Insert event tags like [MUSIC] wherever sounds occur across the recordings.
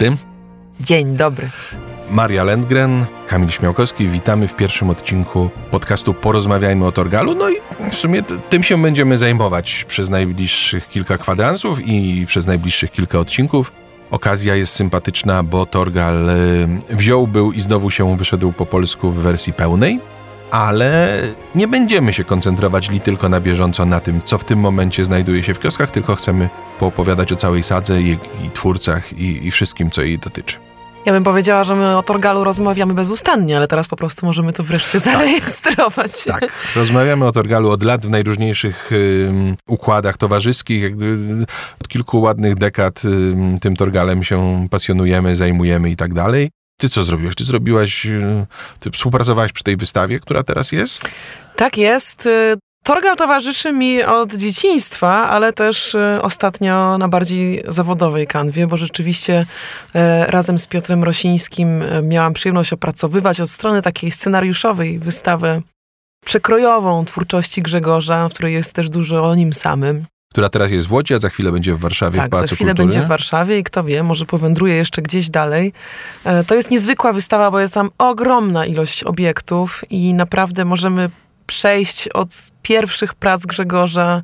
Dzień dobry. Dzień dobry. Maria Lendgren, Kamil Śmiałkowski. Witamy w pierwszym odcinku podcastu Porozmawiajmy o Torgalu. No i w sumie tym się będziemy zajmować przez najbliższych kilka kwadransów i przez najbliższych kilka odcinków. Okazja jest sympatyczna, bo Torgal y, wziął był i znowu się wyszedł po polsku w wersji pełnej ale nie będziemy się koncentrować li tylko na bieżąco na tym, co w tym momencie znajduje się w kioskach, tylko chcemy poopowiadać o całej sadze i, twórcach i, i wszystkim, co jej dotyczy. Ja bym powiedziała, że my o Torgalu rozmawiamy bezustannie, ale teraz po prostu możemy to wreszcie tak. zarejestrować. Tak, rozmawiamy o Torgalu od lat w najróżniejszych y, układach towarzyskich. Od kilku ładnych dekad y, tym Torgalem się pasjonujemy, zajmujemy i tak dalej. Ty co zrobiłaś? Ty zrobiłaś, y, ty współpracowałaś przy tej wystawie, która teraz jest? Tak jest. Y, Torgal towarzyszy mi od dzieciństwa, ale też y, ostatnio na bardziej zawodowej kanwie, bo rzeczywiście razem z Piotrem Rosińskim miałam przyjemność opracowywać od strony takiej scenariuszowej wystawę przekrojową twórczości Grzegorza, w której jest też dużo o nim samym która teraz jest w Łodzi, a za chwilę będzie w Warszawie tak, w Pałacu za chwilę Kultury. będzie w Warszawie i kto wie, może powędruje jeszcze gdzieś dalej. E, to jest niezwykła wystawa, bo jest tam ogromna ilość obiektów i naprawdę możemy przejść od pierwszych prac Grzegorza,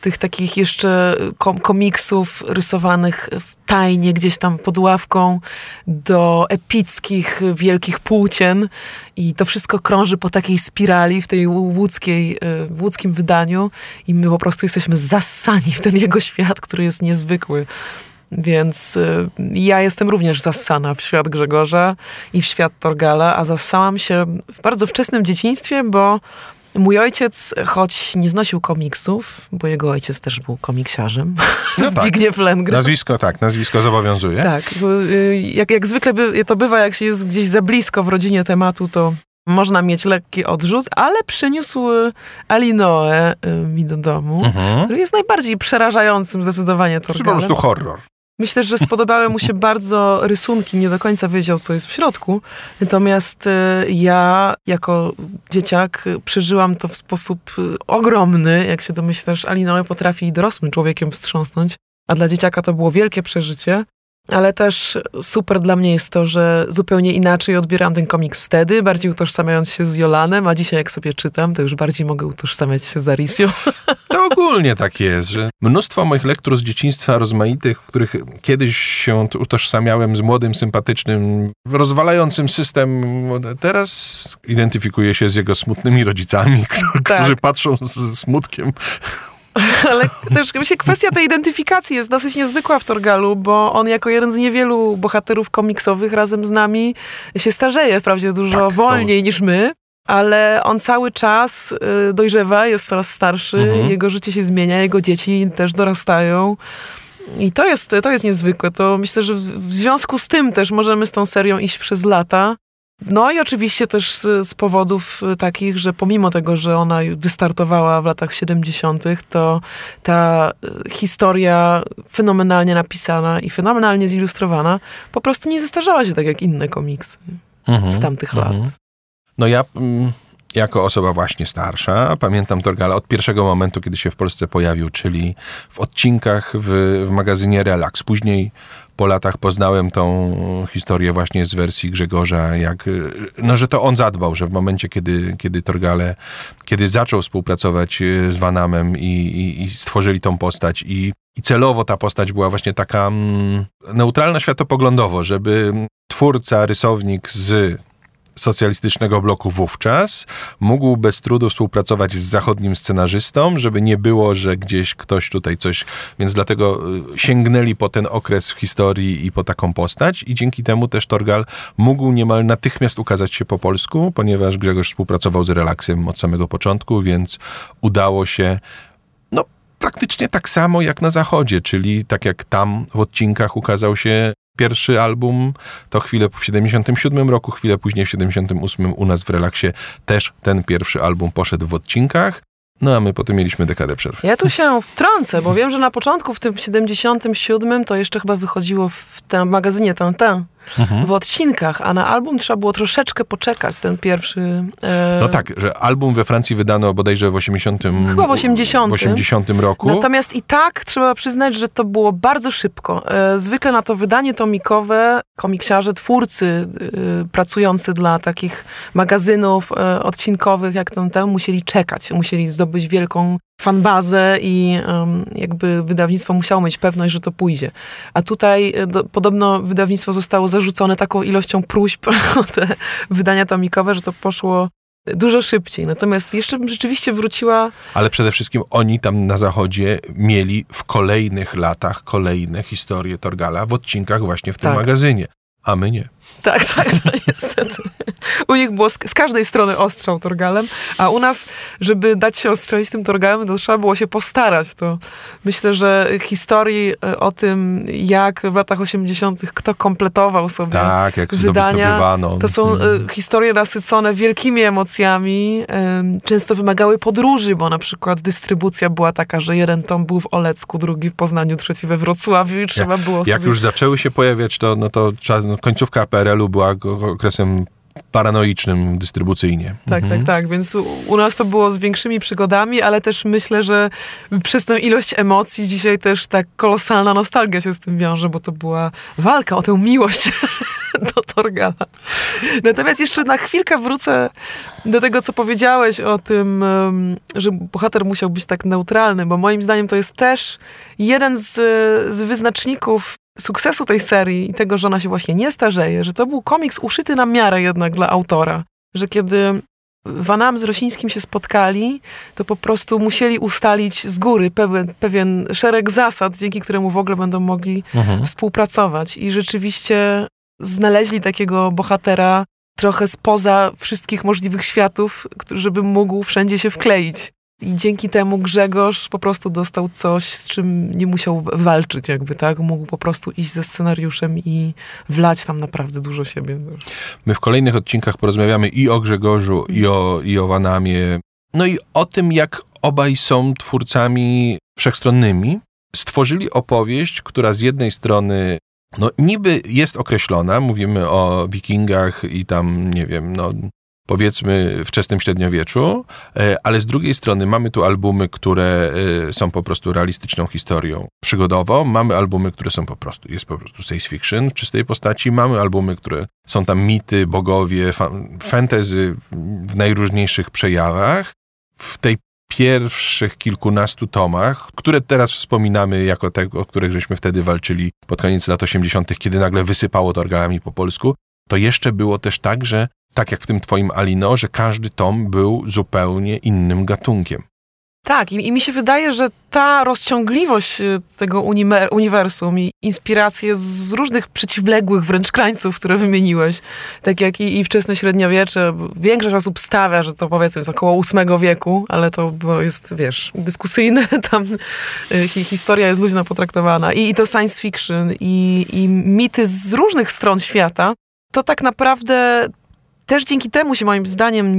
tych takich jeszcze komiksów rysowanych tajnie gdzieś tam pod ławką, do epickich, wielkich płócien i to wszystko krąży po takiej spirali w tej łódzkiej, e, w łódzkim wydaniu i my po prostu jesteśmy zassani w ten jego świat, który jest niezwykły. Więc y, ja jestem również zassana w świat Grzegorza i w świat Torgala, a zassałam się w bardzo wczesnym dzieciństwie, bo Mój ojciec, choć nie znosił komiksów, bo jego ojciec też był komiksiarzem, no [LAUGHS] Zbigniew tak. Lengren. Nazwisko, tak, nazwisko zobowiązuje. Tak, y, jak, jak zwykle by, to bywa, jak się jest gdzieś za blisko w rodzinie tematu, to można mieć lekki odrzut, ale przyniósł Alinoe y, mi do domu, mhm. który jest najbardziej przerażającym zdecydowanie torgalem. To po prostu horror. Myślę, że spodobały mu się [LAUGHS] bardzo rysunki, nie do końca wiedział, co jest w środku. Natomiast e, ja, jako dzieciak, przeżyłam to w sposób e, ogromny. Jak się domyślasz, Alinoe potrafi dorosłym człowiekiem wstrząsnąć, a dla dzieciaka to było wielkie przeżycie. Ale też super dla mnie jest to, że zupełnie inaczej odbieram ten komiks wtedy, bardziej utożsamiając się z Jolanem, a dzisiaj jak sobie czytam, to już bardziej mogę utożsamiać się z Arisio. [LAUGHS] To ogólnie tak jest, że mnóstwo moich lektur z dzieciństwa rozmaitych, w których kiedyś się utożsamiałem z młodym, sympatycznym, rozwalającym system, teraz identyfikuję się z jego smutnymi rodzicami, [LAUGHS] tak. którzy patrzą z smutkiem [LAUGHS] Ale też myślę, kwestia tej identyfikacji jest dosyć niezwykła w Torgalu, bo on jako jeden z niewielu bohaterów komiksowych razem z nami się starzeje wprawdzie dużo tak, wolniej to... niż my. Ale on cały czas y, dojrzewa, jest coraz starszy, mhm. jego życie się zmienia, jego dzieci też dorastają. I to jest, to jest niezwykłe. To myślę, że w, w związku z tym też możemy z tą serią iść przez lata. No i oczywiście też z, z, powodów y, takich, że pomimo tego, że ona wystartowała w latach 70., to ta y, historia fenomenalnie napisana i fenomenalnie zilustrowana po prostu nie zestarzała się tak jak inne komiksy mhm, z tamtych mhm. lat. No ja mm, jako osoba właśnie starsza pamiętam Torgala od pierwszego momentu, kiedy się w Polsce pojawił, czyli w odcinkach w, w magazynie Relax. Później po latach poznałem tą historię właśnie z wersji Grzegorza, jak, no, że to on zadbał, że w momencie, kiedy, kiedy Torgale, kiedy zaczął współpracować e, z Vanamem i, i, i stworzyli tą postać i, i celowo ta postać była właśnie taka mm, neutralna światopoglądowo, żeby twórca, rysownik z socjalistycznego bloku wówczas mógł bez trudu współpracować z zachodnim scenarzystą, żeby nie było, że gdzieś ktoś tutaj coś, więc dlatego y, sięgnęli po ten okres w historii i po taką postać i dzięki temu też Torgal mógł niemal natychmiast ukazać się po polsku, ponieważ Grzegorz współpracował z Relaksem od samego początku, więc udało się no praktycznie tak samo jak na zachodzie, czyli tak jak tam w odcinkach ukazał się Pierwszy album to chwilę w 77 roku, chwilę później w 78 u nas w relaksie też ten pierwszy album poszedł w odcinkach. No a my potem mieliśmy dekadę przerwy. Ja tu się wtrącę, bo wiem, że na początku w tym 77 to jeszcze chyba wychodziło w tym magazynie Tintin w odcinkach, a na album trzeba było troszeczkę poczekać, ten pierwszy. E... No tak, że album we Francji wydano bodajże w 80. Chyba w 80. W 80 roku. Natomiast i tak trzeba przyznać, że to było bardzo szybko. E, zwykle na to wydanie tomikowe komiksiarze, twórcy e, pracujący dla takich magazynów e, odcinkowych, jak ten, ten musieli czekać, musieli zdobyć wielką fanbazę i um, jakby wydawnictwo musiało mieć pewność, że to pójdzie. A tutaj e, do, podobno wydawnictwo zostało zarzucone taką ilością próśb [LAUGHS] o te wydania tomikowe, że to poszło dużo szybciej. Natomiast jeszcze bym rzeczywiście wróciła. Ale przede wszystkim oni tam na zachodzie mieli w kolejnych latach kolejne historie Torgala w odcinkach właśnie w tym tak. magazynie a my nie. [LAUGHS] Tak, tak, to niestety. U nich było z, z, każdej strony ostrzał torgalem, a u nas, żeby dać się ostrzelić tym torgalem, to trzeba było się postarać. To myślę, że historii e, o tym, jak w latach 80. kto kompletował sobie tak, jak wydania, to są hmm. historie nasycone wielkimi emocjami, często wymagały podróży, bo na przykład dystrybucja była taka, że jeden tom był w Olecku, drugi w Poznaniu, trzeci we Wrocławiu i trzeba było Jak sobie... już zaczęły się pojawiać, to, no to trzeba no, końcówka PRL-u była okresem paranoicznym dystrybucyjnie. Tak, tak mhm. tak, tak. Więc u, u, nas to było z większymi przygodami, ale też myślę, że przez tę ilość emocji dzisiaj też tak kolosalna nostalgia się z tym wiąże, bo to była walka o tę miłość [LAUGHS] do Torgala. Natomiast jeszcze na chwilkę wrócę do tego, co powiedziałeś o tym, że bohater musiał być tak neutralny, bo moim zdaniem to jest też jeden z, z wyznaczników sukcesu tej serii i tego, że ona się właśnie nie starzeje, że to był komiks uszyty na miarę jednak dla autora, że kiedy Vanam z Rosińskim się spotkali, to po prostu musieli ustalić z góry pewien, pewien szereg zasad, dzięki któremu w ogóle będą mogli mhm. współpracować. I rzeczywiście znaleźli takiego bohatera trochę spoza wszystkich możliwych światów, żeby mógł wszędzie się wkleić. I dzięki temu Grzegorz po prostu dostał coś, z czym nie musiał walczyć, jakby, tak? Mógł po prostu iść ze scenariuszem i wlać tam naprawdę dużo siebie. My w kolejnych odcinkach porozmawiamy i o Grzegorzu, i o, i o Wanamie, no i o tym, jak obaj są twórcami wszechstronnymi. Stworzyli opowieść, która z jednej strony no niby jest określona, mówimy o wikingach i tam, nie wiem, no powiedzmy wczesnym średniowieczu, e, ale z drugiej strony mamy tu albumy, które e, są po prostu realistyczną historią przygodową, mamy albumy, które są po prostu, jest po prostu science fiction w czystej postaci, mamy albumy, które są tam mity, bogowie, fantasy w najróżniejszych przejawach. W tej pierwszych kilkunastu tomach, które teraz wspominamy jako te, o których żeśmy wtedy walczyli pod koniec lat 80., kiedy nagle wysypało to organami po polsku, to jeszcze było też tak, że tak jak w tym twoim Alino, że każdy tom był zupełnie innym gatunkiem. Tak, i, i, mi się wydaje, że ta rozciągliwość y, tego uniwersum i inspiracje z różnych przeciwległych wręcz krańców, które wymieniłeś, tak jak i, i wczesne średniowiecze, większość osób stawia, że to powiedzmy jest około VIII wieku, ale to jest, wiesz, dyskusyjne, [LAUGHS] tam y, historia jest luźno potraktowana i, i to science fiction i, i mity z różnych stron świata, to tak naprawdę też dzięki temu się moim zdaniem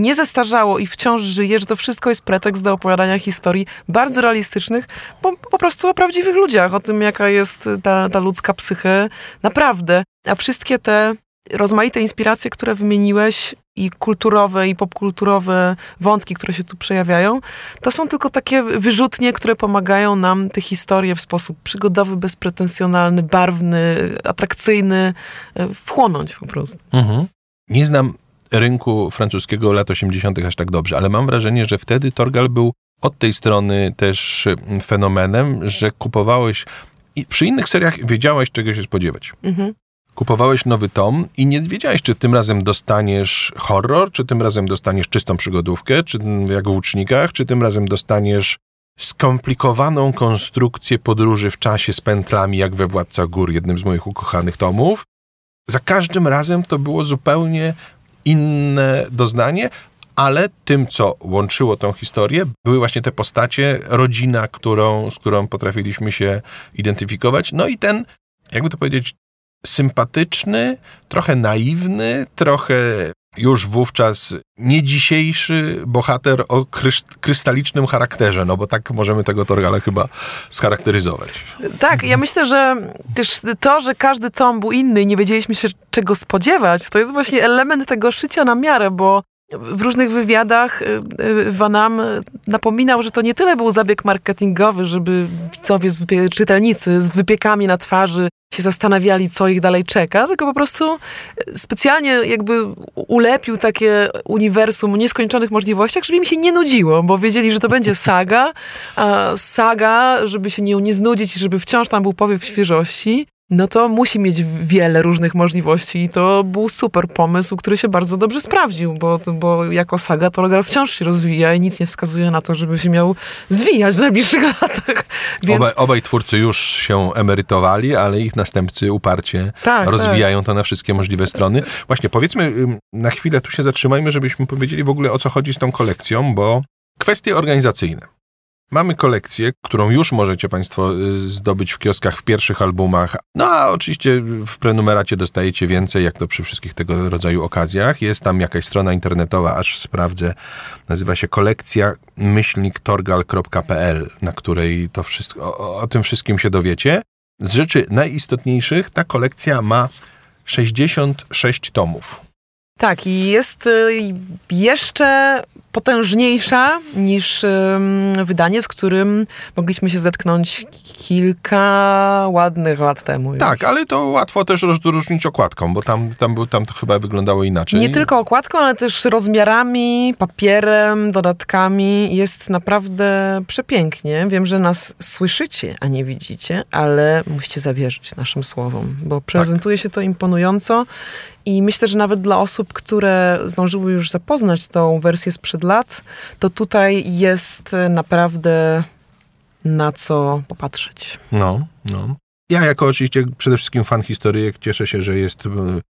nie zestarzało i wciąż żyje, że to wszystko jest pretekst do opowiadania historii bardzo realistycznych, bo po prostu o prawdziwych ludziach, o tym jaka jest ta, ta ludzka psyche naprawdę. A wszystkie te rozmaite inspiracje, które wymieniłeś i kulturowe i popkulturowe wątki, które się tu przejawiają, to są tylko takie wyrzutnie, które pomagają nam te historie w sposób przygodowy, bezpretensjonalny, barwny, atrakcyjny e, wchłonąć po prostu. Mhm. Nie znam rynku francuskiego lat 80. aż tak dobrze, ale mam wrażenie, że wtedy Torgal był od tej strony też mm, fenomenem, że kupowałeś i przy innych seriach wiedziałeś, czego się spodziewać. Mhm. Kupowałeś nowy tom i nie wiedziałeś, czy tym razem dostaniesz horror, czy tym razem dostaniesz czystą przygodówkę, czy jak w Łucznikach, czy tym razem dostaniesz skomplikowaną konstrukcję podróży w czasie z pętlami, jak we Władca Gór, jednym z moich ukochanych tomów, za każdym razem to było zupełnie inne doznanie, ale tym, co łączyło tą historię, były właśnie te postacie, rodzina, którą, z którą potrafiliśmy się identyfikować, no i ten, jakby to powiedzieć, sympatyczny, trochę naiwny, trochę już wówczas nie dzisiejszy bohater o krystalicznym charakterze, no bo tak możemy tego Torgala chyba scharakteryzować. Tak, ja myślę, że też to, że każdy tom był inny i nie wiedzieliśmy się czego spodziewać, to jest właśnie element tego szycia na miarę, bo w różnych wywiadach y, y, Vanam napominał, że to nie tyle był zabieg marketingowy, żeby widzowie, czytelnicy z wypiekami na twarzy się zastanawiali, co ich dalej czeka, tylko po prostu specjalnie jakby ulepił takie uniwersum nieskończonych możliwościach, żeby im się nie nudziło, bo wiedzieli, że to będzie saga, a saga, żeby się nie, nie znudzić i żeby wciąż tam był powiew świeżości no to musi mieć wiele różnych możliwości i to był super pomysł, który się bardzo dobrze sprawdził, bo, bo jako saga to Rogal wciąż się rozwija i nic nie wskazuje na to, żeby się miał zwijać w najbliższych [LAUGHS] latach. Więc... Obaj, obaj twórcy już się emerytowali, ale ich następcy uparcie tak, rozwijają tak. to na wszystkie możliwe strony. Właśnie powiedzmy, na chwilę tu się zatrzymajmy, żebyśmy powiedzieli w ogóle o co chodzi z tą kolekcją, bo kwestie organizacyjne. Mamy kolekcję, którą już możecie Państwo y, zdobyć w kioskach w pierwszych albumach. No a oczywiście w prenumeracie dostajecie więcej, jak to przy wszystkich tego rodzaju okazjach. Jest tam jakaś strona internetowa, aż sprawdzę. Nazywa się kolekcja myślniktorgal.pl, na której to wszystko, o, o tym wszystkim się dowiecie. Z rzeczy najistotniejszych ta kolekcja ma 66 tomów. Tak, i jest y, jeszcze potężniejsza niż wydanie, z którym mogliśmy się zetknąć kilka ładnych lat temu. Już. Tak, ale to łatwo też rozróżnić okładką, bo tam, tam, tam to chyba wyglądało inaczej. Nie tylko okładką, ale też rozmiarami, papierem, dodatkami. Jest naprawdę przepięknie. Wiem, że nas słyszycie, a nie widzicie, ale musicie zawierzyć naszym słowom, bo prezentuje tak. się to imponująco i myślę, że nawet dla osób, które zdążyły już zapoznać tą wersję sprzed lat, to tutaj jest naprawdę na co popatrzeć. No, no. Ja jako oczywiście przede wszystkim fan historyjek cieszę się, że jest,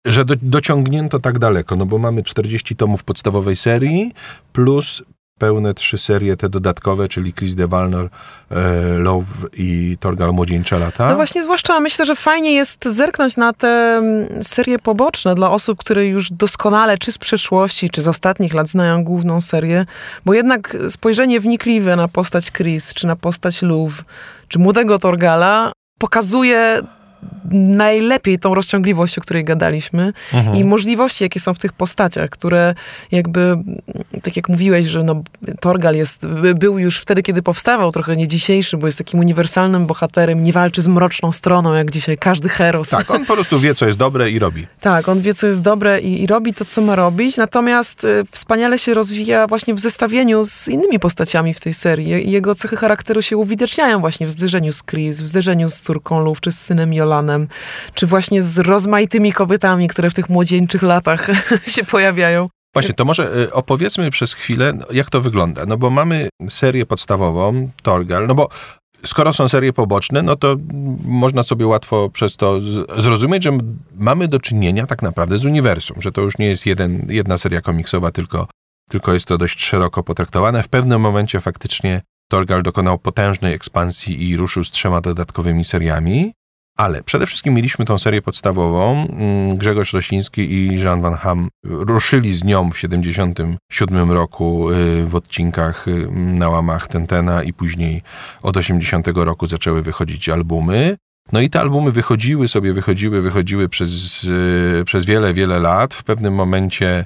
że do, dociągnięto tak daleko, no bo mamy 40 tomów podstawowej serii plus pełne trzy serie, te dodatkowe, czyli Chris de Valnor, e, Love i Torgal Młodzieńcze lata. No właśnie, zwłaszcza myślę, że fajnie jest zerknąć na te mm, serie poboczne dla osób, które już doskonale, czy z przeszłości, czy z ostatnich lat znają główną serię, bo jednak spojrzenie wnikliwe na postać Chris, czy na postać Love, czy młodego Torgala pokazuje najlepiej tą rozciągliwość, o której gadaliśmy mhm. i możliwości, jakie są w tych postaciach, które jakby, tak jak mówiłeś, że no, Torgal jest, był już wtedy, kiedy powstawał, trochę nie dzisiejszy, bo jest takim uniwersalnym bohaterem, nie walczy z mroczną stroną, jak dzisiaj każdy heros. Tak, on po prostu wie, co jest dobre i robi. Tak, on wie, co jest dobre i, i robi to, co ma robić, natomiast y, wspaniale się rozwija właśnie w zestawieniu z innymi postaciami w tej serii i jego cechy charakteru się uwidaczniają właśnie w zderzeniu z Chris, w zderzeniu z córką Luf, czy z synem Jola Czy właśnie z rozmaitymi kobietami, które w tych młodzieńczych latach [LAUGHS] się pojawiają. Właśnie, to może y, opowiedzmy przez chwilę, no, jak to wygląda. No bo mamy serię podstawową, Torgal, no bo skoro są serie poboczne, no to można sobie łatwo przez to zrozumieć, że mamy do czynienia tak naprawdę z uniwersum, że to już nie jest jeden, jedna seria komiksowa, tylko, tylko jest to dość szeroko potraktowane. W pewnym momencie faktycznie Torgal dokonał potężnej ekspansji i ruszył z trzema dodatkowymi seriami. Ale przede wszystkim mieliśmy tą serię podstawową. Mm, Grzegorz Rosiński i Jean Van Ham ruszyli z nią w 1977 roku y, w odcinkach y, na łamach Tentena i później od 80 roku zaczęły wychodzić albumy. No i te albumy wychodziły sobie, wychodziły, wychodziły przez, y, przez wiele, wiele lat. W pewnym momencie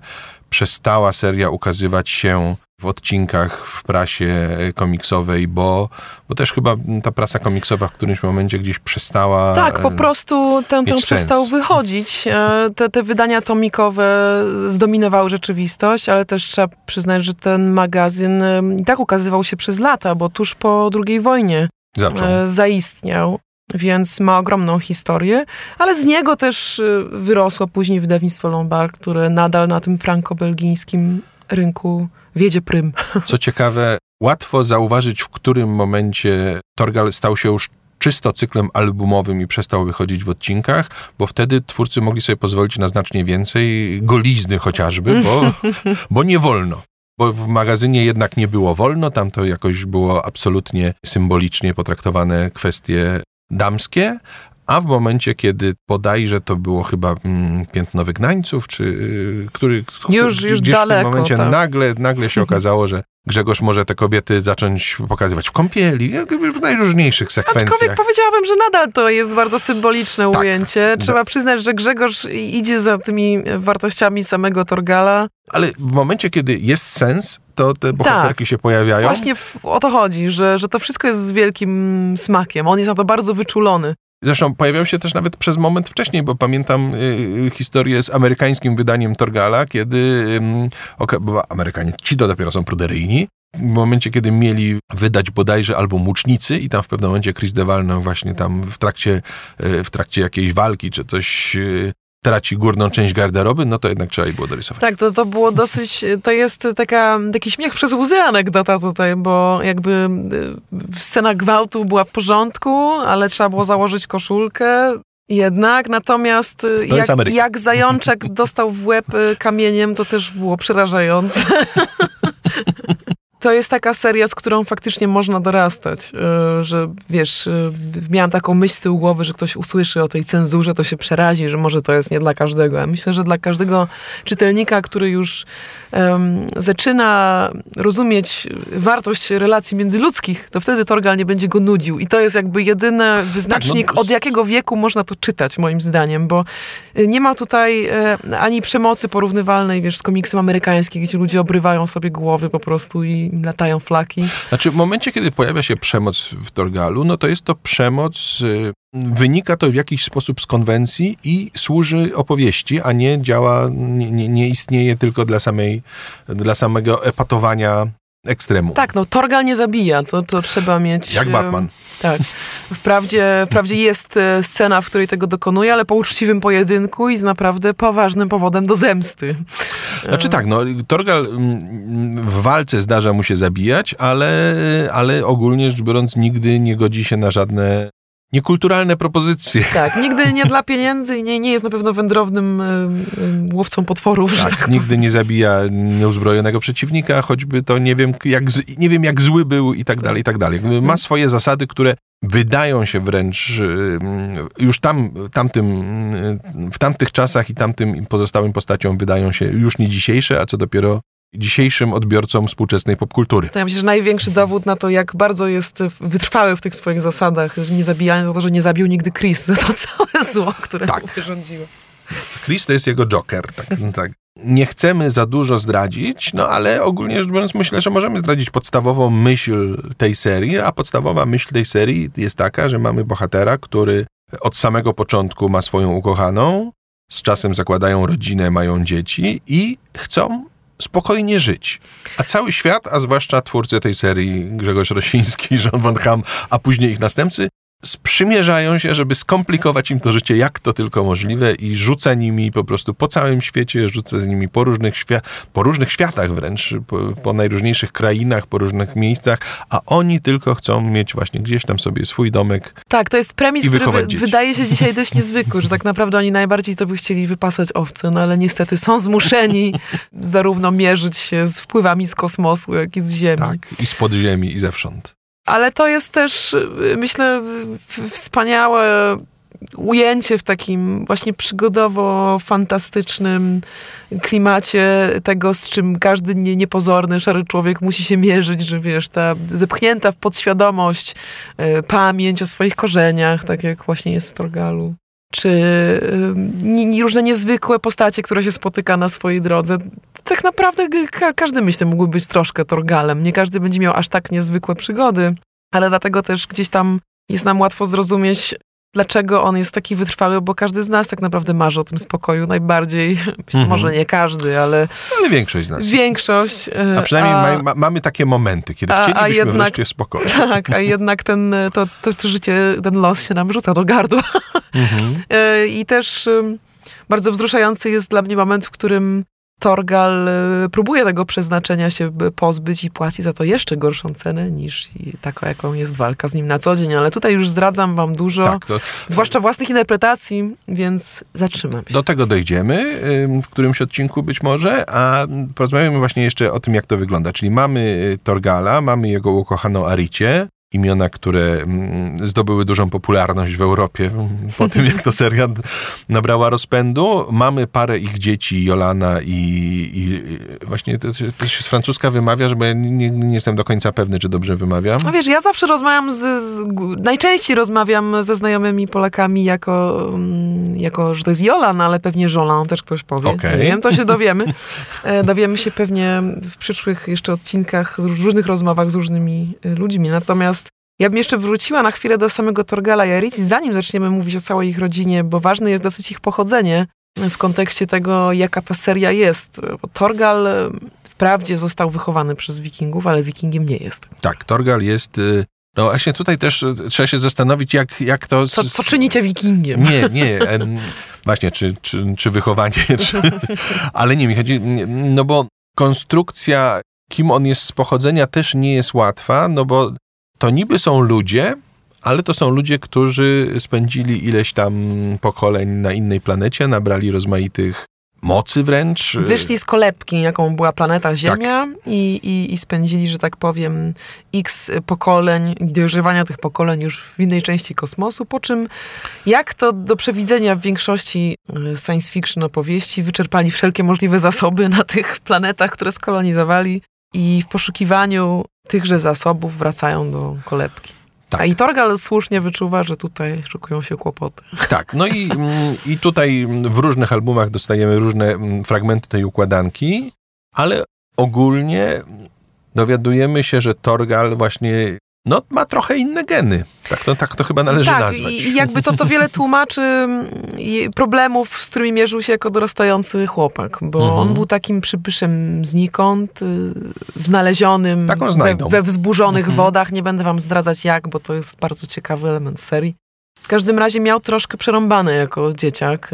przestała seria ukazywać się w odcinkach w prasie komiksowej, bo, bo też chyba ta prasa komiksowa w którymś momencie gdzieś przestała. Tak, po prostu ten, ten przestał wychodzić. E, te, te wydania tomikowe zdominowały rzeczywistość, ale też trzeba przyznać, że ten magazyn e, i tak ukazywał się przez lata, bo tuż po II wojnie Zaczął. E, zaistniał więc ma ogromną historię, ale z niego też wyrosło później wydawnictwo Lombard, które nadal na tym franko-belgijskim rynku wiedzie prym. Co ciekawe, łatwo zauważyć, w którym momencie Torgal stał się już czysto cyklem albumowym i przestał wychodzić w odcinkach, bo wtedy twórcy mogli sobie pozwolić na znacznie więcej golizny chociażby, bo, [LAUGHS] bo nie wolno. Bo w magazynie jednak nie było wolno, tam to jakoś było absolutnie symbolicznie potraktowane kwestie damskie, a w momencie, kiedy bodajże to było chyba mm, piętno wygnańców, czy y, który już, już gdzieś daleko, w tym momencie tak. nagle, nagle się [LAUGHS] okazało, że Grzegorz może te kobiety zacząć pokazywać w kąpieli, w najróżniejszych sekwencjach. Aczkolwiek powiedziałabym, że nadal to jest bardzo symboliczne Tak. ujęcie. Trzeba przyznać, że Grzegorz idzie za tymi wartościami samego Torgala. Ale w momencie, kiedy jest sens, to te bohaterki się pojawiają. Tak. Właśnie w, o to chodzi, że, że to wszystko jest z wielkim smakiem. On jest na to bardzo wyczulony. Zresztą pojawiał się też nawet przez moment wcześniej, bo pamiętam y, historię z amerykańskim wydaniem Torgala, kiedy ym, oka- bo Amerykanie, ci to dopiero są pruderyjni, w momencie, kiedy mieli wydać bodajże album Łucznicy i tam w pewnym momencie Chris DeValno właśnie tam w trakcie, y, w trakcie jakiejś walki czy coś y, traci górną część garderoby, no to jednak trzeba jej było dorysować. Tak, to, to było dosyć, to jest taka, taki śmiech przez łzy anegdota tutaj, bo jakby y, scena gwałtu była w porządku, ale trzeba było założyć koszulkę. Jednak, natomiast y, jak, jak zajączek dostał w łeb y, kamieniem, to też było przerażające. [LAUGHS] To jest taka seria, z którą faktycznie można dorastać, y, że wiesz, y, miałam taką myśl z tyłu głowy, że ktoś usłyszy o tej cenzurze, to się przerazi, że może to jest nie dla każdego. Ja myślę, że dla każdego czytelnika, który już em, zaczyna rozumieć wartość relacji międzyludzkich, to wtedy Torgal nie będzie go nudził. I to jest jakby jedyny wyznacznik, no, od jakiego wieku można to czytać, moim zdaniem, bo y, nie ma tutaj e, ani przemocy porównywalnej, wiesz, z komiksem amerykańskim, gdzie ludzie obrywają sobie głowy po prostu i latają flaki. Znaczy, w momencie, kiedy pojawia się przemoc w Torgalu, no to jest to przemoc, y, wynika to w jakiś sposób z konwencji i służy opowieści, a nie działa, nie, nie, nie istnieje tylko dla samej, dla samego epatowania ekstremu. Tak, no Torgal nie zabija, to, to trzeba mieć... Jak e, Batman. Tak. Wprawdzie, wprawdzie jest e, scena, w której tego dokonuje, ale po uczciwym pojedynku i z naprawdę poważnym powodem do zemsty. Znaczy tak, no Torgal mm, w walce zdarza mu się zabijać, ale, ale ogólnie rzecz biorąc nigdy nie godzi się na żadne niekulturalne propozycje. [LAUGHS] Tak, nigdy nie dla pieniędzy i nie, nie jest na pewno wędrownym e, e, łowcą potworów, tak Tak, nigdy nie zabija nieuzbrojonego przeciwnika, choćby to nie wiem jak, z- nie wiem jak zły był i tak dalej, i tak dalej. Ma swoje zasady, które wydają się wręcz już tam, tamtym, w tamtych czasach i tamtym pozostałym postaciom wydają się już nie dzisiejsze, a co dopiero dzisiejszym odbiorcom współczesnej popkultury. To ja myślę, że największy dowód na to, jak bardzo jest wytrwały w tych swoich zasadach, że nie zabijanie, to to, że nie zabił nigdy Chris za [LAUGHS] to całe zło, które Tak. mu wyrządziło. Chris to jest jego Joker. Tak, tak. Nie chcemy za dużo zdradzić, no ale ogólnie rzecz biorąc myślę, że możemy zdradzić podstawową myśl tej serii, a podstawowa myśl tej serii jest taka, że mamy bohatera, który od samego początku ma swoją ukochaną, z czasem zakładają rodzinę, mają dzieci i chcą spokojnie żyć. A cały świat, a zwłaszcza twórcy tej serii, Grzegorz Rosiński, Jean Van Ham, a później ich następcy, sprzymierzają się, żeby skomplikować im to życie jak to tylko możliwe i rzuca nimi po prostu po całym świecie, rzuca z nimi po różnych, świa- po różnych światach wręcz, po, po najróżniejszych krainach, po różnych miejscach, a oni tylko chcą mieć właśnie gdzieś tam sobie swój domek. Tak, to jest premis, który wy, wydaje się dzisiaj dość [LAUGHS] niezwykły, że tak naprawdę oni najbardziej to by chcieli wypasać owce, no ale niestety są zmuszeni zarówno mierzyć się z wpływami z kosmosu, jak i z Ziemi. Tak, i z podziemi, i zewsząd. Ale to jest też, y, myślę, wspaniałe ujęcie w takim właśnie przygodowo-fantastycznym klimacie tego, z czym każdy nie, niepozorny, szary człowiek musi się mierzyć, że wiesz, ta zepchnięta w podświadomość y, pamięć o swoich korzeniach, tak jak właśnie jest w Torgalu. Czy y, różne niezwykłe postacie, które się spotyka na swojej drodze. Tak naprawdę ka- każdy, myślę, mógłby być troszkę Torgalem. Nie każdy będzie miał aż tak niezwykłe przygody, ale dlatego też gdzieś tam jest nam łatwo zrozumieć, dlaczego on jest taki wytrwały, bo każdy z nas tak naprawdę marzy o tym spokoju najbardziej. [LAUGHS] Mhm. Może nie każdy, ale Ale większość z nas. większość. e, A przynajmniej a- ma, ma, mamy takie momenty, kiedy a- a chcielibyśmy jednak- wreszcie spokoju. [LAUGHS] Tak, a jednak ten, to, to, to życie, ten los się nam rzuca do gardła. Mhm. [LAUGHS] E, I też bardzo wzruszający jest dla mnie moment, w którym Torgal e, próbuje tego przeznaczenia się pozbyć i płaci za to jeszcze gorszą cenę niż taką, jaką jest walka z nim na co dzień. Ale tutaj już zdradzam wam dużo, Tak, to zwłaszcza własnych interpretacji, więc zatrzymam się. Do tego dojdziemy w którymś odcinku być może, a porozmawiamy właśnie jeszcze o tym, jak to wygląda. Czyli mamy y, Torgala, mamy jego ukochaną Aricie imiona, które mm, zdobyły dużą popularność w Europie [LAUGHS] po tym, jak ta seria nabrała rozpędu. Mamy parę ich dzieci, Jolana i, i właśnie to, to się z francuska wymawia, że ja nie, nie, jestem do końca pewny, czy dobrze wymawiam. No wiesz, ja zawsze rozmawiam z, z najczęściej rozmawiam ze znajomymi Polakami jako, mm, jako, że to jest Jolan, ale pewnie Jolan też ktoś powie. Okay. Nie wiem, to się dowiemy. E, dowiemy się pewnie w przyszłych jeszcze odcinkach, w różnych rozmowach z różnymi e, ludźmi. Natomiast ja bym jeszcze wróciła na chwilę do samego Torgala i zanim zaczniemy mówić o całej ich rodzinie, bo ważne jest dosyć ich pochodzenie w kontekście tego, jaka ta seria jest. Bo Torgal e, wprawdzie został wychowany przez wikingów, ale wikingiem nie jest. Tak, Torgal jest... Y, no właśnie tutaj też y, trzeba się zastanowić, jak, jak to... Co, co czynicie wikingiem? Nie, nie. Właśnie, czy, czy, czy wychowanie, [LAUGHS] czy... Ale nie, mi chodzi... No bo konstrukcja, kim on jest z pochodzenia, też nie jest łatwa, no bo to niby są ludzie, ale to są ludzie, którzy spędzili ileś tam pokoleń na innej planecie, nabrali rozmaitych mocy wręcz. Wyszli z kolebki, jaką była planeta Ziemia tak. i, i, i, spędzili, że tak powiem, x pokoleń, dożywania tych pokoleń już w innej części kosmosu, po czym, jak to do przewidzenia w większości e, science fiction opowieści, wyczerpali wszelkie możliwe zasoby na tych planetach, które skolonizowali i w poszukiwaniu tychże zasobów wracają do kolebki. Tak. A i Torgal słusznie wyczuwa, że tutaj szykują się kłopoty. Tak, no i, mm, i tutaj w różnych albumach dostajemy różne mm, fragmenty tej układanki, ale ogólnie dowiadujemy się, że Torgal właśnie no, ma trochę inne geny. Tak to, tak to chyba należy tak, nazwać. I jakby to, to wiele tłumaczy mm, problemów, z którymi mierzył się jako dorastający chłopak, bo mhm. on był takim przybyszem znikąd, y, znalezionym we, we, wzburzonych mhm. wodach. Nie będę wam zdradzać jak, bo to jest bardzo ciekawy element serii. W każdym razie miał troszkę przerąbane jako dzieciak.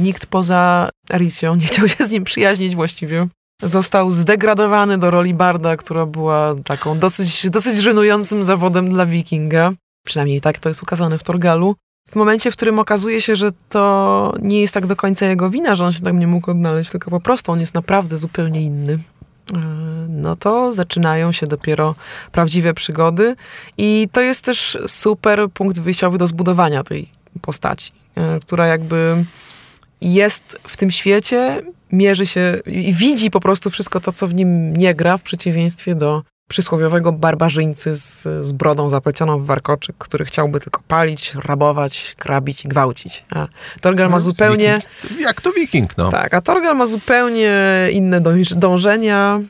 Nikt poza Arisją nie chciał się z nim przyjaźnić właściwie został zdegradowany do roli Barda, która była taką dosyć, dosyć żenującym zawodem dla wikinga. Przynajmniej tak to jest ukazane w Torgalu. W momencie, w którym okazuje się, że to nie jest tak do końca jego wina, że on się tam nie mógł odnaleźć, tylko po prostu on jest naprawdę zupełnie inny, e, no to zaczynają się dopiero prawdziwe przygody. I to jest też super punkt wyjściowy do zbudowania tej postaci, e, która jakby jest w tym świecie, mierzy się i widzi po prostu wszystko to, co w nim nie gra, w przeciwieństwie do przysłowiowego barbarzyńcy z, z brodą zaplecioną w warkoczyk, który chciałby tylko palić, rabować, krabić i gwałcić. A Torgal ma no, zupełnie... Wiking, jak to wiking, no. Tak, a Torgal ma zupełnie inne dążenia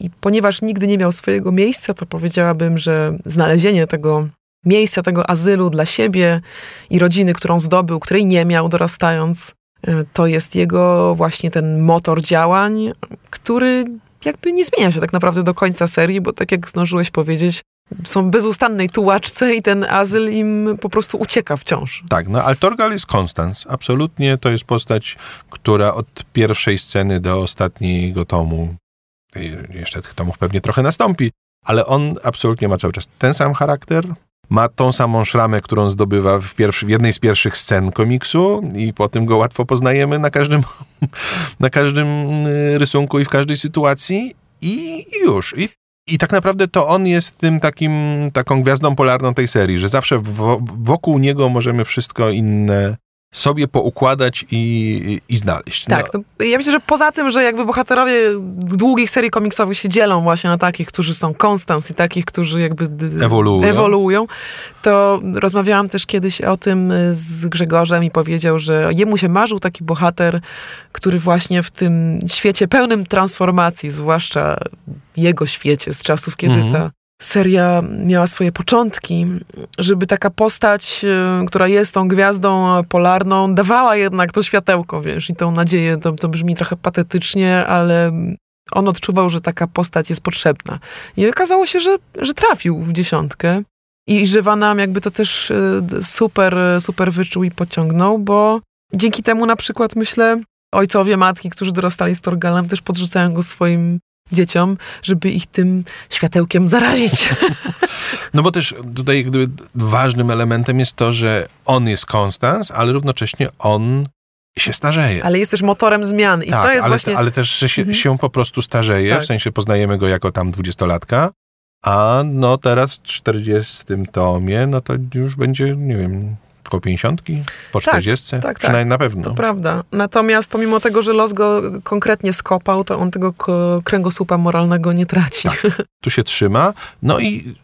i ponieważ nigdy nie miał swojego miejsca, to powiedziałabym, że znalezienie tego miejsca, tego azylu dla siebie i rodziny, którą zdobył, której nie miał dorastając, to jest jego właśnie ten motor działań, który jakby nie zmienia się tak naprawdę do końca serii, bo tak jak zdążyłeś powiedzieć, są bezustannej tułaczce i ten azyl im po prostu ucieka wciąż. Tak, no Altorgal jest Konstans. Absolutnie to jest postać, która od pierwszej sceny do ostatniego tomu, jeszcze tych tomów pewnie trochę nastąpi, ale on absolutnie ma cały czas ten sam charakter, ma tą samą szramę, którą zdobywa w, pierwszy, w jednej z pierwszych scen komiksu i po tym go łatwo poznajemy na każdym, [LAUGHS] na każdym y, rysunku i w każdej sytuacji i, i już. I, I tak naprawdę to on jest tym takim, taką gwiazdą polarną tej serii, że zawsze wokół niego możemy wszystko inne sobie poukładać i, i znaleźć. Tak, no. ja myślę, że poza tym, że jakby bohaterowie długich serii komiksowych się dzielą właśnie na takich, którzy są konstans i takich, którzy jakby ewoluują. ewoluują, to rozmawiałam też kiedyś o tym z Grzegorzem i powiedział, że jemu się marzył taki bohater, który właśnie w tym świecie pełnym transformacji, zwłaszcza jego świecie z czasów, kiedy mhm. ta seria miała swoje początki, żeby taka postać, y, która jest tą gwiazdą polarną, dawała jednak to światełko, wiesz, i tą nadzieję, to, to brzmi trochę patetycznie, ale on odczuwał, że taka postać jest potrzebna. I okazało się, że, że trafił w dziesiątkę. I że Vanam jakby to też y, super, super wyczuł i pociągnął, bo dzięki temu na przykład myślę, ojcowie, matki, którzy dorastali z Torgalem, też podrzucają go swoim dzieciom, żeby ich tym światełkiem zarazić. [LAUGHS] No bo też tutaj gdyby ważnym elementem jest to, że on jest Konstans, ale równocześnie on się starzeje. Ale jest też motorem zmian. I tak, to jest ale, właśnie... ale też, że się, mhm. się po prostu starzeje, tak. w sensie poznajemy go jako tam dwudziestolatka, A no teraz w 40 tomie, no to już będzie, nie wiem, koło 50, po 40, tak, tak, przynajmniej na pewno. To prawda. Natomiast pomimo tego, że los go konkretnie skopał, to on tego kręgosłupa moralnego nie traci. Tak. Tu się trzyma. No i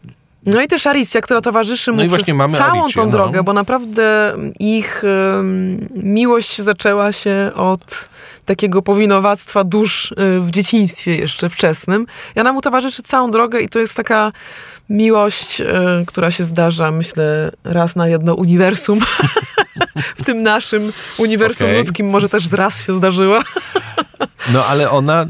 no i też Alicja, która towarzyszy mu no przez całą Alicję, tą no. drogę, bo naprawdę ich um, miłość zaczęła się od takiego powinowactwa dusz y, w dzieciństwie jeszcze wczesnym. I ona mu towarzyszy całą drogę i to jest taka miłość, y, która się zdarza, myślę, raz na jedno uniwersum. [LAUGHS] w tym naszym uniwersum okay. ludzkim może też z raz się zdarzyła. No ale ona,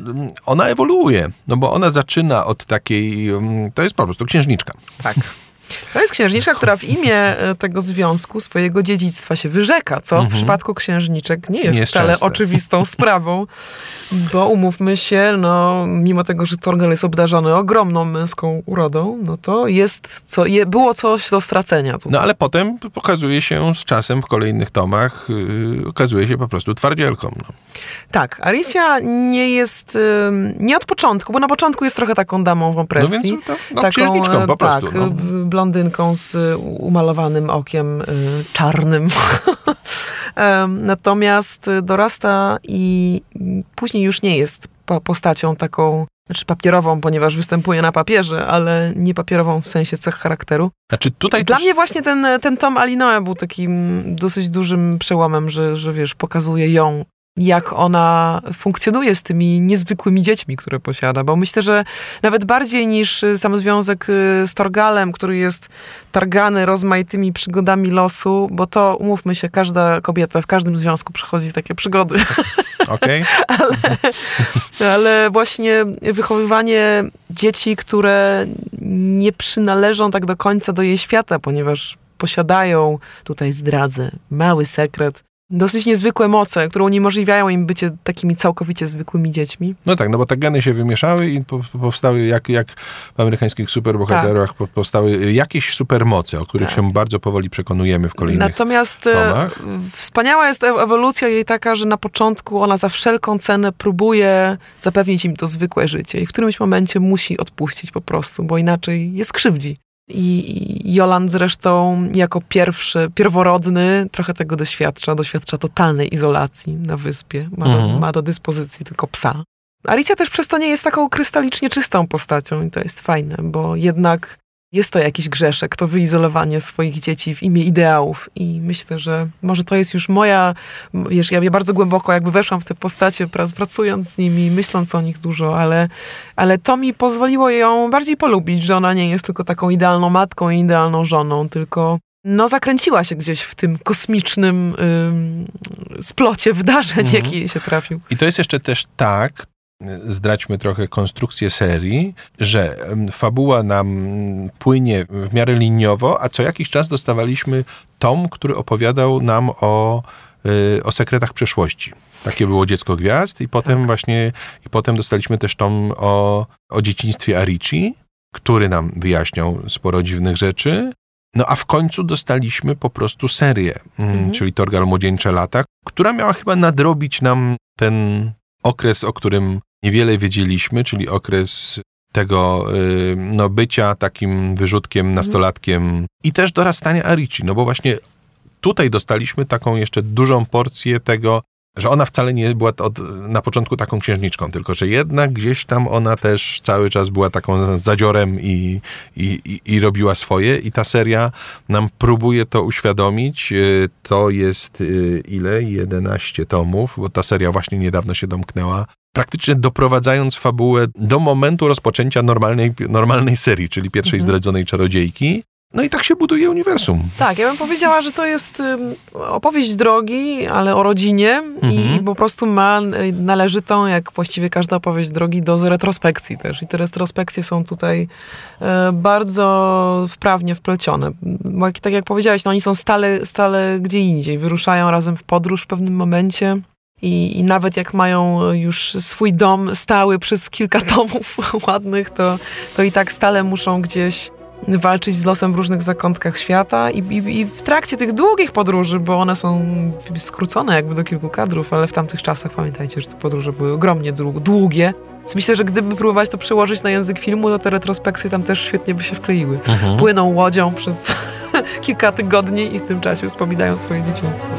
ona ewoluuje, no bo ona zaczyna od takiej, mm, to jest po prostu księżniczka. Tak. To jest księżniczka, która w imię e, tego związku swojego dziedzictwa się wyrzeka, co mhm. w przypadku księżniczek nie jest, nie wcale częste. oczywistą [LAUGHS] sprawą, bo umówmy się, no, mimo tego, że Torgal jest obdarzony ogromną męską urodą, no to jest, co, je, było coś do stracenia. Tutaj. No ale potem pokazuje się z czasem w kolejnych tomach, yy, okazuje się po prostu twardzielką. No. Tak, Alicja nie jest, yy, nie od początku, bo na początku jest trochę taką damą w opresji. No więc to, no, taką, księżniczką po tak, prostu. No blondynką z umalowanym okiem y, czarnym. [LAUGHS] Natomiast dorasta i później już nie jest postacią taką, znaczy papierową, ponieważ występuje na papierze, ale nie papierową w sensie cech charakteru. Znaczy tutaj Dla też... mnie właśnie ten, ten tom Alinoe był takim dosyć dużym przełomem, że, że wiesz, pokazuje ją jak ona funkcjonuje z tymi niezwykłymi dziećmi, które posiada, bo myślę, że nawet bardziej niż sam związek y, z Torgalem, który jest targany rozmaitymi przygodami losu, bo to, umówmy się, każda kobieta w każdym związku przychodzi takie przygody. [LAUGHS] Okej. Okay. ale, ale właśnie wychowywanie dzieci, które nie przynależą tak do końca do jej świata, ponieważ posiadają, tutaj zdradzę, mały sekret, dosyć niezwykłe moce, które uniemożliwiają im bycie takimi całkowicie zwykłymi dziećmi. No tak, no bo te geny się wymieszały i powstały, jak, jak w amerykańskich superbohaterach, tak. powstały jakieś supermoce, o których tak. się bardzo powoli przekonujemy w kolejnych Natomiast e, tomach. wspaniała jest ewolucja jej taka, że na początku ona za wszelką cenę próbuje zapewnić im to zwykłe życie i w którymś momencie musi odpuścić po prostu, bo inaczej je skrzywdzi. I Jolan zresztą jako pierwszy, pierworodny trochę tego doświadcza. Doświadcza totalnej izolacji na wyspie. Ma do, mhm. ma do dyspozycji tylko psa. Alicja też przez to nie jest taką krystalicznie czystą postacią i to jest fajne, bo jednak jest to jakiś grzeszek, to wyizolowanie swoich dzieci w imię ideałów i myślę, że może to jest już moja, wiesz, ja bardzo głęboko jakby weszłam w te postacie, pracując z nimi, myśląc o nich dużo, ale, ale to mi pozwoliło ją bardziej polubić, że ona nie jest tylko taką idealną matką i idealną żoną, tylko no zakręciła się gdzieś w tym kosmicznym ym, splocie wydarzeń, mhm. jaki jej się trafił. I to jest jeszcze też tak, zdradźmy trochę konstrukcję serii, że fabuła nam płynie w miarę liniowo, a co jakiś czas dostawaliśmy tom, który opowiadał nam o, y, o sekretach przeszłości. Takie było Dziecko Gwiazd i potem tak. właśnie, i potem dostaliśmy też tom o, o dzieciństwie Arici, który nam wyjaśniał sporo dziwnych rzeczy. No a w końcu dostaliśmy po prostu serię, mm, mhm. czyli Torgal Młodzieńcze Lata, która miała chyba nadrobić nam ten okres, o którym niewiele wiedzieliśmy, czyli okres tego y, no, bycia takim wyrzutkiem, mhm. nastolatkiem i też dorastania Arici, no bo właśnie tutaj dostaliśmy taką jeszcze dużą porcję tego, że ona wcale nie była od, na początku taką księżniczką, tylko że jednak gdzieś tam ona też cały czas była taką zadziorem i, i, i, robiła swoje i ta seria nam próbuje to uświadomić. Y, to jest y, ile? 11 tomów, bo ta seria właśnie niedawno się domknęła praktycznie doprowadzając fabułę do momentu rozpoczęcia normalnej, normalnej serii, czyli pierwszej mhm. zdradzonej czarodziejki. No i tak się buduje uniwersum. Tak, ja bym powiedziała, że to jest opowieść drogi, ale o rodzinie mhm. i po prostu ma y, należytą, jak właściwie każda opowieść drogi, do retrospekcji też. I te retrospekcje są tutaj e, bardzo wprawnie wplecione. Bo tak jak powiedziałeś, no oni są stale, stale gdzie indziej. Wyruszają razem w podróż w pewnym momencie. I, I, nawet jak mają już swój dom stały przez kilka [LAUGHS] tomów ładnych, to, to i tak stale muszą gdzieś walczyć z losem w różnych zakątkach świata i, i, i, w trakcie tych długich podróży, bo one są skrócone jakby do kilku kadrów, ale w tamtych czasach pamiętajcie, że te podróże były ogromnie długie. Więc myślę, że gdyby próbować to przełożyć na język filmu, to te retrospekcje tam też świetnie by się wkleiły. Mhm. Płyną łodzią przez [LAUGHS] kilka tygodni i w tym czasie wspominają swoje dzieciństwo.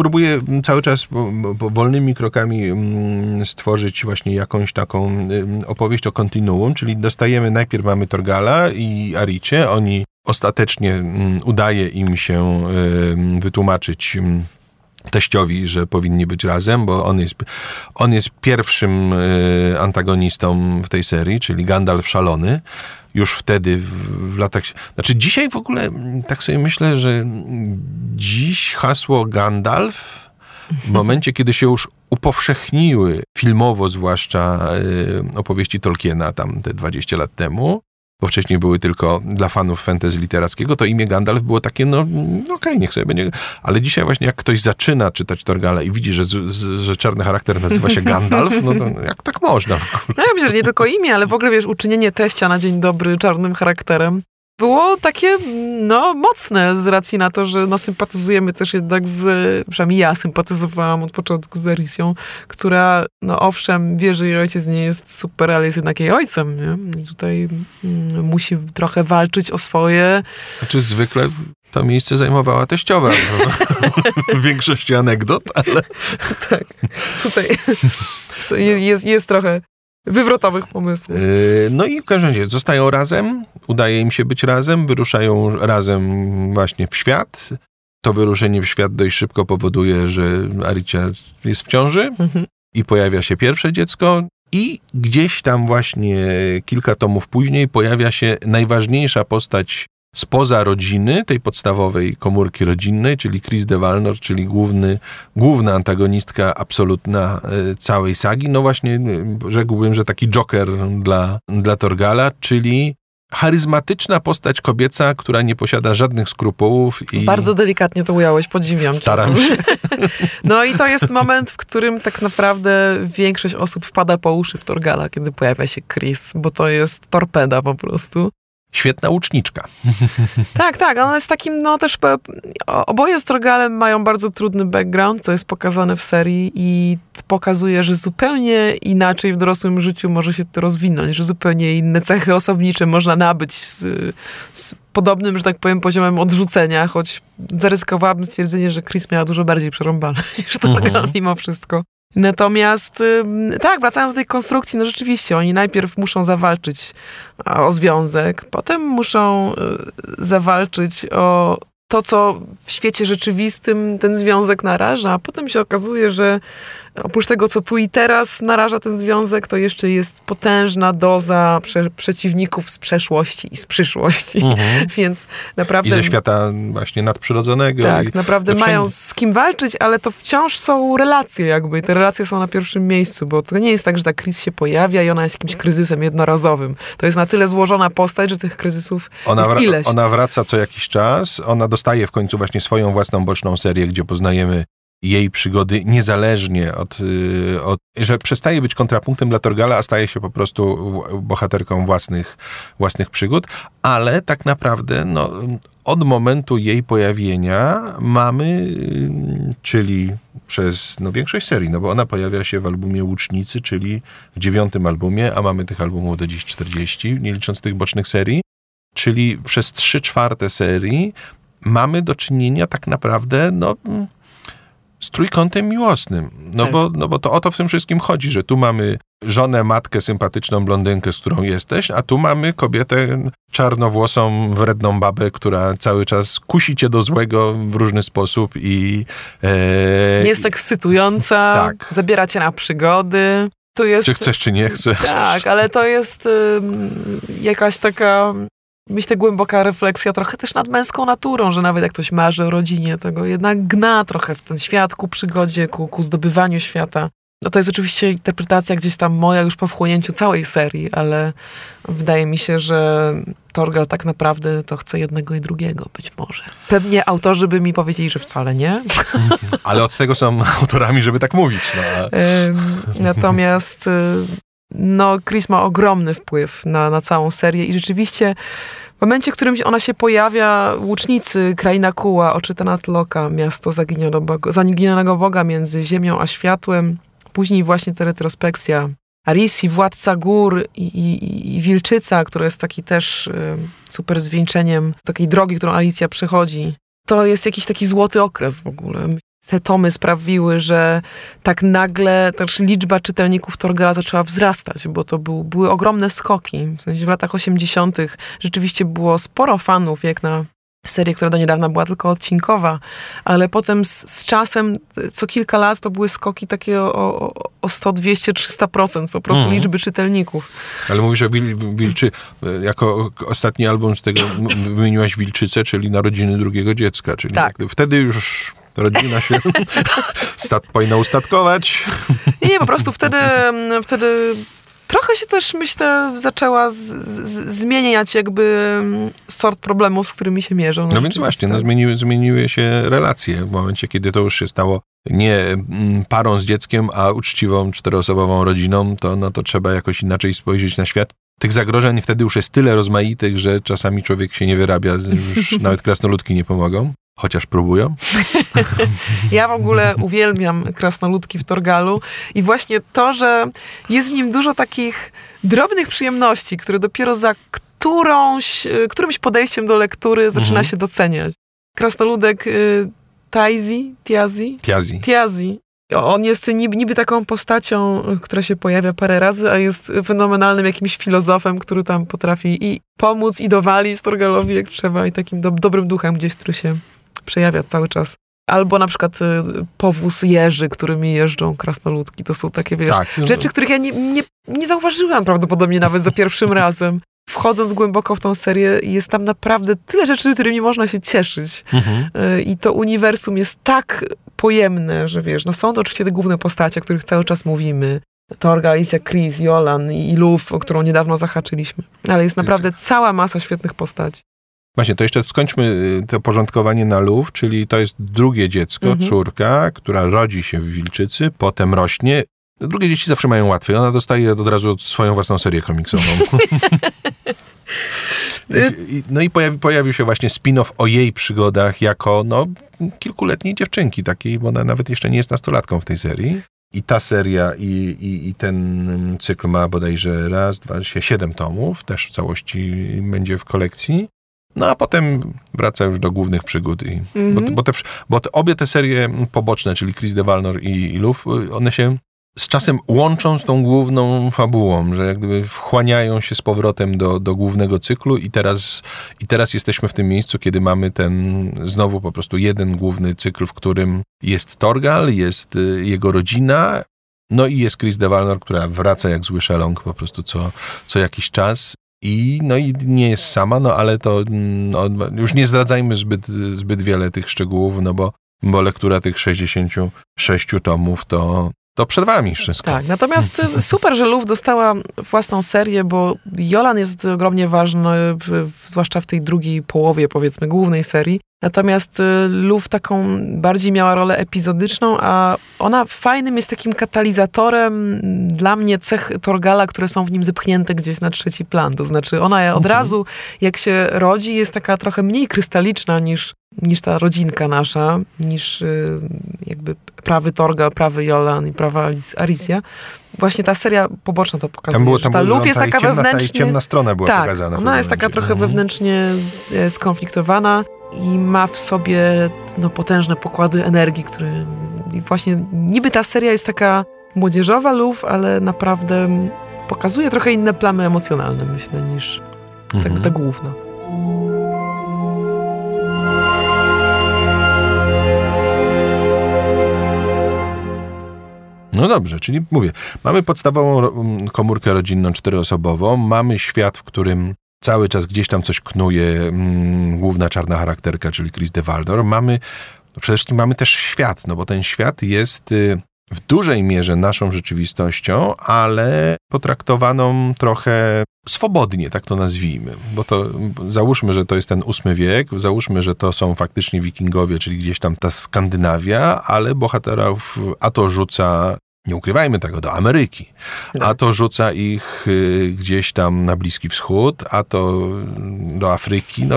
Próbuję cały czas wolnymi krokami mm, stworzyć właśnie jakąś taką opowieść o kontinuum, czyli dostajemy, najpierw mamy Torgala i Aricie, oni ostatecznie mm, udaje im się wytłumaczyć mm, teściowi, że powinni być razem, bo on jest, on jest pierwszym y, antagonistą w tej serii, czyli Gandalf szalony. Już wtedy, w, w latach... Znaczy dzisiaj w ogóle, mm, tak sobie myślę, że dziś hasło Gandalf w momencie, kiedy się już upowszechniły filmowo zwłaszcza y, opowieści Tolkiena tam te 20 lat temu, bo wcześniej były tylko dla fanów fantasy literackiego, to imię Gandalf było takie, no, no okej, okay, niech sobie będzie. Ale dzisiaj właśnie jak ktoś zaczyna czytać Torgala i widzi, że, że czarny charakter nazywa się Gandalf, no to jak tak można w ogóle? No ja myślę, że nie tylko imię, ale w ogóle, wiesz, uczynienie teścia na dzień dobry czarnym charakterem było takie, no, mocne z racji na to, że no, sympatyzujemy też jednak z, przynajmniej ja sympatyzowałam od początku z Erisją, która, no owszem, wie, że jej ojciec nie jest super, ale jest jednak jej ojcem, nie? I tutaj mm, musi trochę walczyć o swoje. Znaczy zwykle to miejsce zajmowała teściowa [LAUGHS] w większości anegdot, ale... [LAUGHS] tak, tutaj [LAUGHS] jest, jest trochę wywrotowych pomysłów. Yy, no i w każdym razie zostają razem, udaje im się być razem, wyruszają razem właśnie w świat. To wyruszenie w świat dość szybko powoduje, że Aricia jest w ciąży mhm. i pojawia się pierwsze dziecko. I gdzieś tam właśnie kilka tomów później pojawia się najważniejsza postać spoza rodziny, tej podstawowej komórki rodzinnej, czyli Chris de Valnor, czyli główny, główna antagonistka absolutna e, całej sagi. No właśnie e, rzekłbym, że taki joker dla, dla Torgala, czyli charyzmatyczna postać kobieca, która nie posiada żadnych skrupułów. I Bardzo delikatnie to ująłeś, podziwiam. Staram cię. [LAUGHS] No i to jest moment, w którym tak naprawdę większość osób wpada po uszy w Torgala, kiedy pojawia się Chris, bo to jest torpeda po prostu. Świetna łuczniczka. [LAUGHS] Tak, tak. Ona jest takim, no też oboje z Trogalem mają bardzo trudny background, co jest pokazane w serii i pokazuje, że zupełnie inaczej w dorosłym życiu może się to rozwinąć, że zupełnie inne cechy osobnicze można nabyć z, z podobnym, że tak powiem, poziomem odrzucenia, choć zaryzykowałabym stwierdzenie, że Chris miała dużo bardziej przerąbane [LAUGHS] niż Torgal mhm. mimo wszystko. Natomiast tak, wracając do tej konstrukcji, no rzeczywiście, oni najpierw muszą zawalczyć o związek, potem muszą y, zawalczyć o to, co w świecie rzeczywistym ten związek naraża, a potem się okazuje, że oprócz tego, co tu i teraz naraża ten związek, to jeszcze jest potężna doza prze przeciwników z przeszłości i z przyszłości. Mhm. [LAUGHS] Więc naprawdę... I ze świata właśnie nadprzyrodzonego. Tak, naprawdę mają z kim walczyć, ale to wciąż są relacje jakby. I te relacje są na pierwszym miejscu, bo to nie jest tak, że ta Chris się pojawia i ona jest jakimś kryzysem jednorazowym. To jest na tyle złożona postać, że tych kryzysów ona jest ileś. Ona wraca co jakiś czas, ona dostaje w końcu właśnie swoją własną boczną serię, gdzie poznajemy jej przygody niezależnie od, y, od, że przestaje być kontrapunktem dla Torgala, a staje się po prostu bohaterką własnych, własnych przygód, ale tak naprawdę no, od momentu jej pojawienia mamy, y, czyli przez no, większość serii, no bo ona pojawia się w albumie Łucznicy, czyli w dziewiątym albumie, a mamy tych albumów do dziś 40, nie licząc tych bocznych serii, czyli przez trzy czwarte serii mamy do czynienia tak naprawdę, no z trójkątem miłosnym. No, tak. bo, no bo to o to w tym wszystkim chodzi, że tu mamy żonę, matkę, sympatyczną blondynkę, z którą jesteś, a tu mamy kobietę czarnowłosą, wredną babę, która cały czas kusi cię do złego w różny sposób i... E, jest ekscytująca, tak. zabiera cię na przygody. Jest, czy chcesz, czy nie chcesz. Tak, ale to jest y, jakaś taka myślę, głęboka refleksja trochę też nad męską naturą, że nawet jak ktoś marzy o rodzinie, tego jednak gna trochę w ten świat ku przygodzie, ku, ku zdobywaniu świata. No to jest oczywiście interpretacja gdzieś tam moja już po wchłonięciu całej serii, ale wydaje mi się, że Torgal tak naprawdę to chce jednego i drugiego, być może. Pewnie autorzy by mi powiedzieli, że wcale nie. Ale od tego są autorami, żeby tak mówić. No. Natomiast y, no, Chris ma ogromny wpływ na, na całą serię i rzeczywiście w momencie, w którym ona się pojawia, Łucznicy, Kraina Kuła, Oczy Tanatloka, miasto zaginionego Boga między ziemią a światłem, później właśnie ta retrospekcja Arisi, Władca Gór i, i, i Wilczyca, która jest taki też y, super zwieńczeniem takiej drogi, którą Alicja przechodzi. To jest jakiś taki złoty okres w ogóle. Te tomy sprawiły, że tak nagle też liczba czytelników Torgela zaczęła wzrastać, bo to był, były ogromne skoki. W sensie w latach 80. rzeczywiście było sporo fanów, jak na serię, która do niedawna była tylko odcinkowa, ale potem z, z czasem, co kilka lat, to były skoki takie o, o, o 100, 200, 300% po prostu mm. liczby czytelników. Ale mówisz o Wil, Wilczy, jako ostatni album z tego wymieniłaś Wilczycę, czyli Narodziny drugiego dziecka, czyli tak. wtedy już rodzina się [LAUGHS] stat, powinna ustatkować. Nie, nie, po prostu wtedy, wtedy trochę się też, myślę, zaczęła z, z, zmieniać jakby mm, sort problemów, z którymi się mierzą. No, no więc właśnie, no, tak. zmieniły, zmieniły się relacje w momencie, kiedy to już się stało nie mm, parą z dzieckiem, a uczciwą czteroosobową rodziną, to, no, to trzeba jakoś inaczej spojrzeć na świat. Tych zagrożeń wtedy już jest tyle rozmaitych, że czasami człowiek się nie wyrabia, już [LAUGHS] nawet krasnoludki nie pomogą. Chociaż próbują. [LAUGHS] ja w ogóle uwielbiam krasnoludki w Torgalu i właśnie to, że jest w nim dużo takich drobnych przyjemności, które dopiero za którąś, którymś podejściem do lektury zaczyna mhm. się doceniać. Krasnoludek y, Taizi, Tiazi? Tiazi. Tiazi. On jest niby, niby, taką postacią, która się pojawia parę razy, a jest fenomenalnym jakimś filozofem, który tam potrafi i pomóc, i dowalić Torgalowi jak trzeba, i takim do, dobrym duchem gdzieś, który się przejawia cały czas. Albo na przykład y, powóz jeży, którymi jeżdżą krasnoludki. To są takie, wiesz, tak. rzeczy, których ja nie, nie, nie zauważyłam prawdopodobnie nawet za pierwszym razem. Wchodząc głęboko w tą serię, jest tam naprawdę tyle rzeczy, którymi można się cieszyć. Mhm. Y, I to uniwersum jest tak pojemne, że wiesz, no są to oczywiście te główne postacie, o których cały czas mówimy. Torga, Alicia, Chris, Jolan i Luf, o którą niedawno zahaczyliśmy. Ale jest naprawdę cała masa świetnych postaci. Właśnie, to jeszcze skończmy y, to porządkowanie na lów, czyli to jest drugie dziecko, mhm. córka, która rodzi się w Wilczycy, potem rośnie. Drugie dzieci zawsze mają łatwiej. Ona dostaje od razu swoją własną serię komiksową. [LAUGHS] no i pojawi, pojawił się właśnie spin-off o jej przygodach jako no, kilkuletniej dziewczynki takiej, bo ona nawet jeszcze nie jest nastolatką w tej serii. I ta seria i, i, i ten cykl ma bodajże raz, dwa, siedem tomów, też w całości będzie w kolekcji. No a potem wraca już do głównych przygód. I, mm-hmm. bo, bo, te, bo te, obie te serie poboczne, czyli Chris de Valnor i, i Luf, one się z czasem łączą z tą główną fabułą, że jak gdyby wchłaniają się z powrotem do, do głównego cyklu i teraz, i teraz jesteśmy w tym miejscu, kiedy mamy ten znowu po prostu jeden główny cykl, w którym jest Torgal, jest y, jego rodzina, no i jest Chris de Valnor, która wraca jak zły szelong po prostu co, co jakiś czas i, no i nie jest sama, no ale to no, już nie zdradzajmy zbyt, zbyt wiele tych szczegółów, no bo, bo lektura tych 66 tomów to, to przed wami wszystko. Tak, natomiast y, super, że Luf dostała własną serię, bo Jolan jest ogromnie ważny, w, w, zwłaszcza w tej drugiej połowie, powiedzmy, głównej serii. Natomiast y, Luf taką bardziej miała rolę epizodyczną, a ona fajnym jest takim katalizatorem dla mnie cech Torgala, które są w nim zepchnięte gdzieś na trzeci plan. To znaczy ona od mhm. razu, jak się rodzi, jest taka trochę mniej krystaliczna niż, niż ta rodzinka nasza, niż y, jakby prawy Torgal, prawy Jolan i prawa Alicja. Właśnie ta seria poboczna to pokazuje. Tam było, tam ta Luf jest taka ciemna, wewnętrznie... Ta ciemna strona była tak, pokazana. ona jest taka trochę mhm. wewnętrznie e, skonfliktowana i ma w sobie no, potężne pokłady energii, które właśnie niby ta seria jest taka młodzieżowa luf, ale naprawdę pokazuje trochę inne plamy emocjonalne, myślę, niż mhm. ta, ta główna. No dobrze, czyli mówię, mamy podstawową komórkę rodzinną czteroosobową, mamy świat, w którym cały czas gdzieś tam coś knuje mm, główna czarna charakterka, czyli Chris de Waldor. Mamy, no przede wszystkim mamy też świat, no bo ten świat jest y, w dużej mierze naszą rzeczywistością, ale potraktowaną trochę swobodnie, tak to nazwijmy. Bo to załóżmy, że to jest ten ósmy wiek, załóżmy, że to są faktycznie wikingowie, czyli gdzieś tam ta Skandynawia, ale bohaterów a to rzuca nie ukrywajmy tego, do Ameryki. A to rzuca ich y, gdzieś tam na Bliski Wschód, a to do Afryki. No.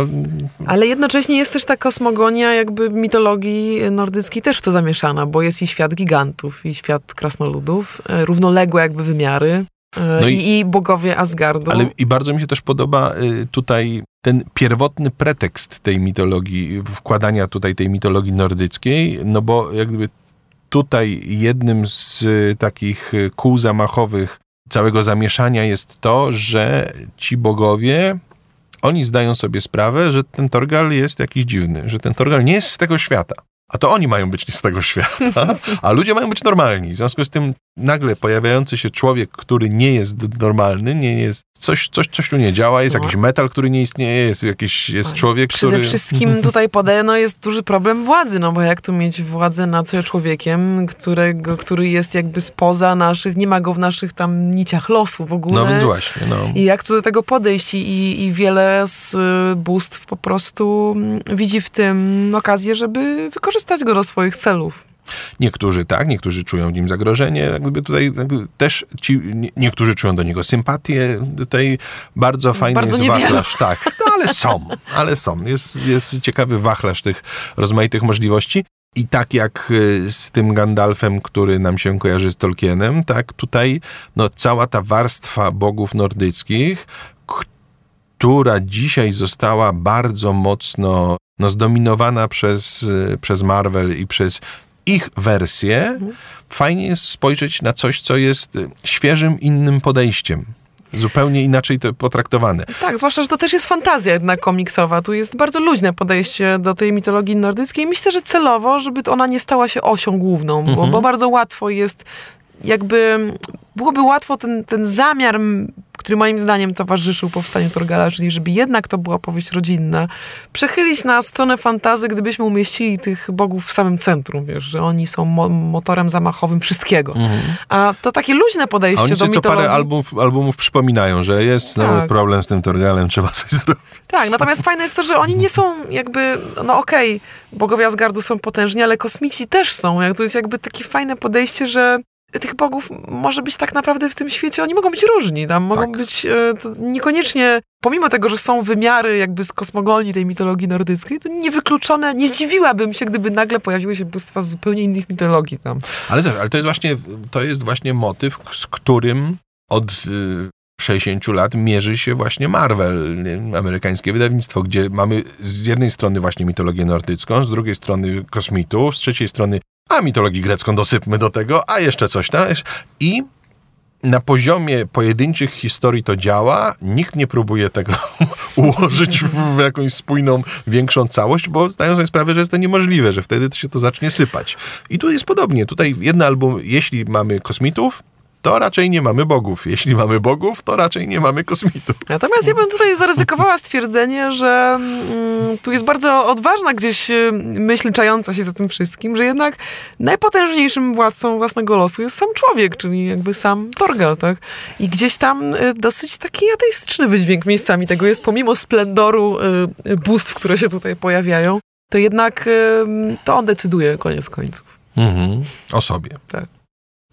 Ale jednocześnie jest też ta kosmogonia jakby mitologii nordyckiej też w to zamieszana, bo jest i świat gigantów, i świat krasnoludów, e, równoległe jakby wymiary. e, No i- i, i bogowie Asgardu. Ale i bardzo mi się też podoba y, tutaj ten pierwotny pretekst tej mitologii, wkładania tutaj tej mitologii nordyckiej, no bo jak gdyby tutaj jednym z y, takich y, kół zamachowych całego zamieszania jest to, że ci bogowie, oni zdają sobie sprawę, że ten Torgal jest jakiś dziwny, że ten Torgal nie jest z tego świata. A to oni mają być nie z tego świata, [LAUGHS] a ludzie mają być normalni. W związku z tym nagle pojawiający się człowiek, który nie jest normalny, nie jest, coś, coś, coś tu nie działa, jest No. jakiś metal, który nie istnieje, jest jakiś, jest człowiek, Przede który... wszystkim [LAUGHS] tutaj podaję, no jest duży problem władzy, no bo jak tu mieć władzę nad człowiekiem, którego, który jest jakby spoza naszych, nie ma go w naszych tam niciach losu w ogóle. No więc właśnie, no. I jak tu do tego podejść i, i wiele z y, bóstw po prostu mm, widzi w tym okazję, żeby wykorzystać go do swoich celów. Niektórzy tak, niektórzy czują w nim zagrożenie, jak gdyby tutaj jakby też ci, nie- niektórzy czują do niego sympatię, tutaj bardzo fajny Bardzo jest wachlarz, tak, no ale są, ale są, jest, jest ciekawy wachlarz tych rozmaitych możliwości. I tak jak y, z tym Gandalfem, który nam się kojarzy z Tolkienem, tak tutaj no, cała ta warstwa bogów nordyckich, która dzisiaj została bardzo mocno no, zdominowana przez, y, przez Marvel i przez ich wersję, fajnie jest spojrzeć na coś, co jest y, świeżym, innym podejściem. Zupełnie inaczej to potraktowane. Tak, zwłaszcza, że to też jest fantazja jednak komiksowa. Tu jest bardzo luźne podejście do tej mitologii nordyckiej. Myślę, że celowo, żeby ona nie stała się osią główną, bo, bo bardzo łatwo jest jakby, byłoby łatwo ten, ten zamiar, który moim zdaniem towarzyszył powstaniu Torgala, czyli żeby jednak to była powieść rodzinna, przechylić na stronę fantazy, gdybyśmy umieścili tych bogów w samym centrum, wiesz, że oni są mo- motorem zamachowym wszystkiego. A to takie luźne podejście A oni do sobie co mitologii... parę albumów, albumów przypominają, że jest Tak. problem z tym Torgalem, trzeba coś [LAUGHS] zrobić. Tak, natomiast fajne jest to, że oni nie są jakby, no okej, bogowie Asgardu są potężni, ale kosmici też są. Jak to jest jakby takie fajne podejście, że tych bogów może być tak naprawdę w tym świecie, oni mogą być różni, tam mogą Tak. być e, to niekoniecznie, pomimo tego, że są wymiary jakby z kosmogonii tej mitologii nordyckiej, to niewykluczone, nie zdziwiłabym się, gdyby nagle pojawiły się bóstwa z zupełnie innych mitologii tam. Ale, też, ale to jest właśnie, to jest właśnie motyw, z którym od y, 60 lat mierzy się właśnie Marvel, amerykańskie wydawnictwo, gdzie mamy z jednej strony właśnie mitologię nordycką, z drugiej strony kosmitów, z trzeciej strony a mitologię grecką dosypmy do tego, a jeszcze coś tam. I na poziomie pojedynczych historii to działa, nikt nie próbuje tego [LAUGHS] ułożyć w jakąś spójną, większą całość, bo zdają sobie sprawę, że jest to niemożliwe, że wtedy się to zacznie sypać. I tu jest podobnie. Tutaj jeden album, jeśli mamy kosmitów, to raczej nie mamy bogów. Jeśli mamy bogów, to raczej nie mamy kosmitów. Natomiast ja bym tutaj zaryzykowała stwierdzenie, że mm, tu jest bardzo odważna gdzieś y, myśl czająca się za tym wszystkim, że jednak najpotężniejszym władcą własnego losu jest sam człowiek, czyli jakby sam Torgal, tak? I gdzieś tam y, dosyć taki ateistyczny wydźwięk miejscami tego jest, pomimo splendoru y, y, bóstw, które się tutaj pojawiają, to jednak y, to on decyduje koniec końców. Mhm. O sobie. Tak.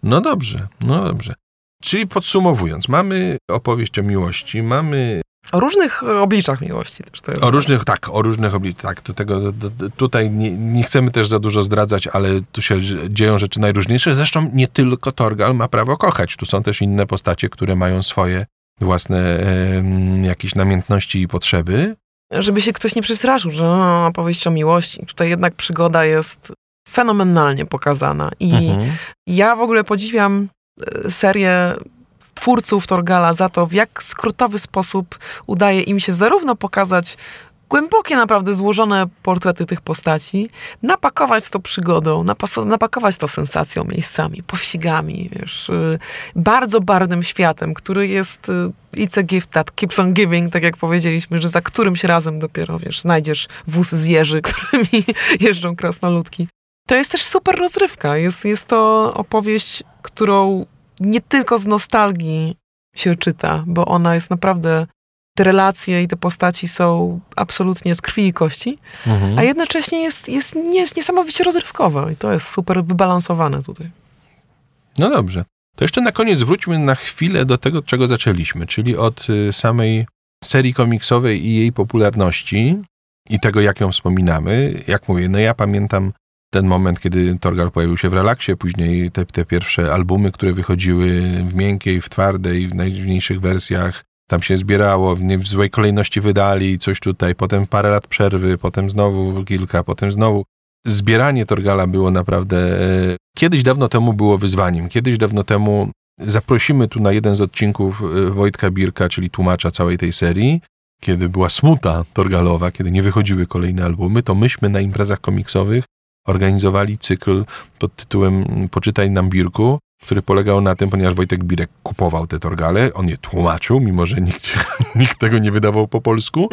No dobrze, no dobrze. Czyli podsumowując, mamy opowieść o miłości, mamy O różnych obliczach miłości też to jest. O różnych, tak, o różnych obliczach. Tak, do tego, do, do, tutaj nie, nie chcemy też za dużo zdradzać, ale tu się dzieją rzeczy najróżniejsze. Zresztą nie tylko Torgal ma prawo kochać. Tu są też inne postacie, które mają swoje własne em, jakieś namiętności i potrzeby. żeby się ktoś nie przestraszył, że no, opowieść o miłości. Tutaj jednak przygoda jest fenomenalnie pokazana. I Mhm. ja w ogóle podziwiam e, serię twórców Torgala za to, w jak skrótowy sposób udaje im się zarówno pokazać głębokie, naprawdę złożone portrety tych postaci, napakować to przygodą, napakować to sensacją, miejscami, pościgami, wiesz, y, bardzo barwnym światem, który jest y, it's a gift that keeps on giving, tak jak powiedzieliśmy, że za którymś razem dopiero, wiesz, znajdziesz wóz z jeży, [LAUGHS] którymi jeżdżą krasnoludki. To jest też super rozrywka. Jest, jest to opowieść, którą nie tylko z nostalgii się czyta, bo ona jest naprawdę te relacje i te postaci są absolutnie z krwi i kości, mhm. a jednocześnie jest, jest, jest niesamowicie rozrywkowa i to jest super wybalansowane tutaj. No dobrze. To jeszcze na koniec wróćmy na chwilę do tego, czego zaczęliśmy, czyli od y, samej serii komiksowej i jej popularności i tego, jak ją wspominamy. Jak mówię, no ja pamiętam ten moment, kiedy Torgal pojawił się w relaksie, później te, te pierwsze albumy, które wychodziły w miękkiej, w twardej, w najdziwniejszych wersjach, tam się zbierało, w, w złej kolejności wydali coś tutaj, potem parę lat przerwy, potem znowu kilka, potem znowu. Zbieranie Torgala było naprawdę... E, kiedyś dawno temu było wyzwaniem. Kiedyś dawno temu zaprosimy tu na jeden z odcinków e, Wojtka Birka, czyli tłumacza całej tej serii, kiedy była smuta Torgalowa, kiedy nie wychodziły kolejne albumy, to myśmy na imprezach komiksowych organizowali cykl pod tytułem Poczytaj nam Birku, który polegał na tym, ponieważ Wojtek Birek kupował te torgale, on je tłumaczył, mimo że nikt, [LAUGHS] nikt tego nie wydawał po polsku,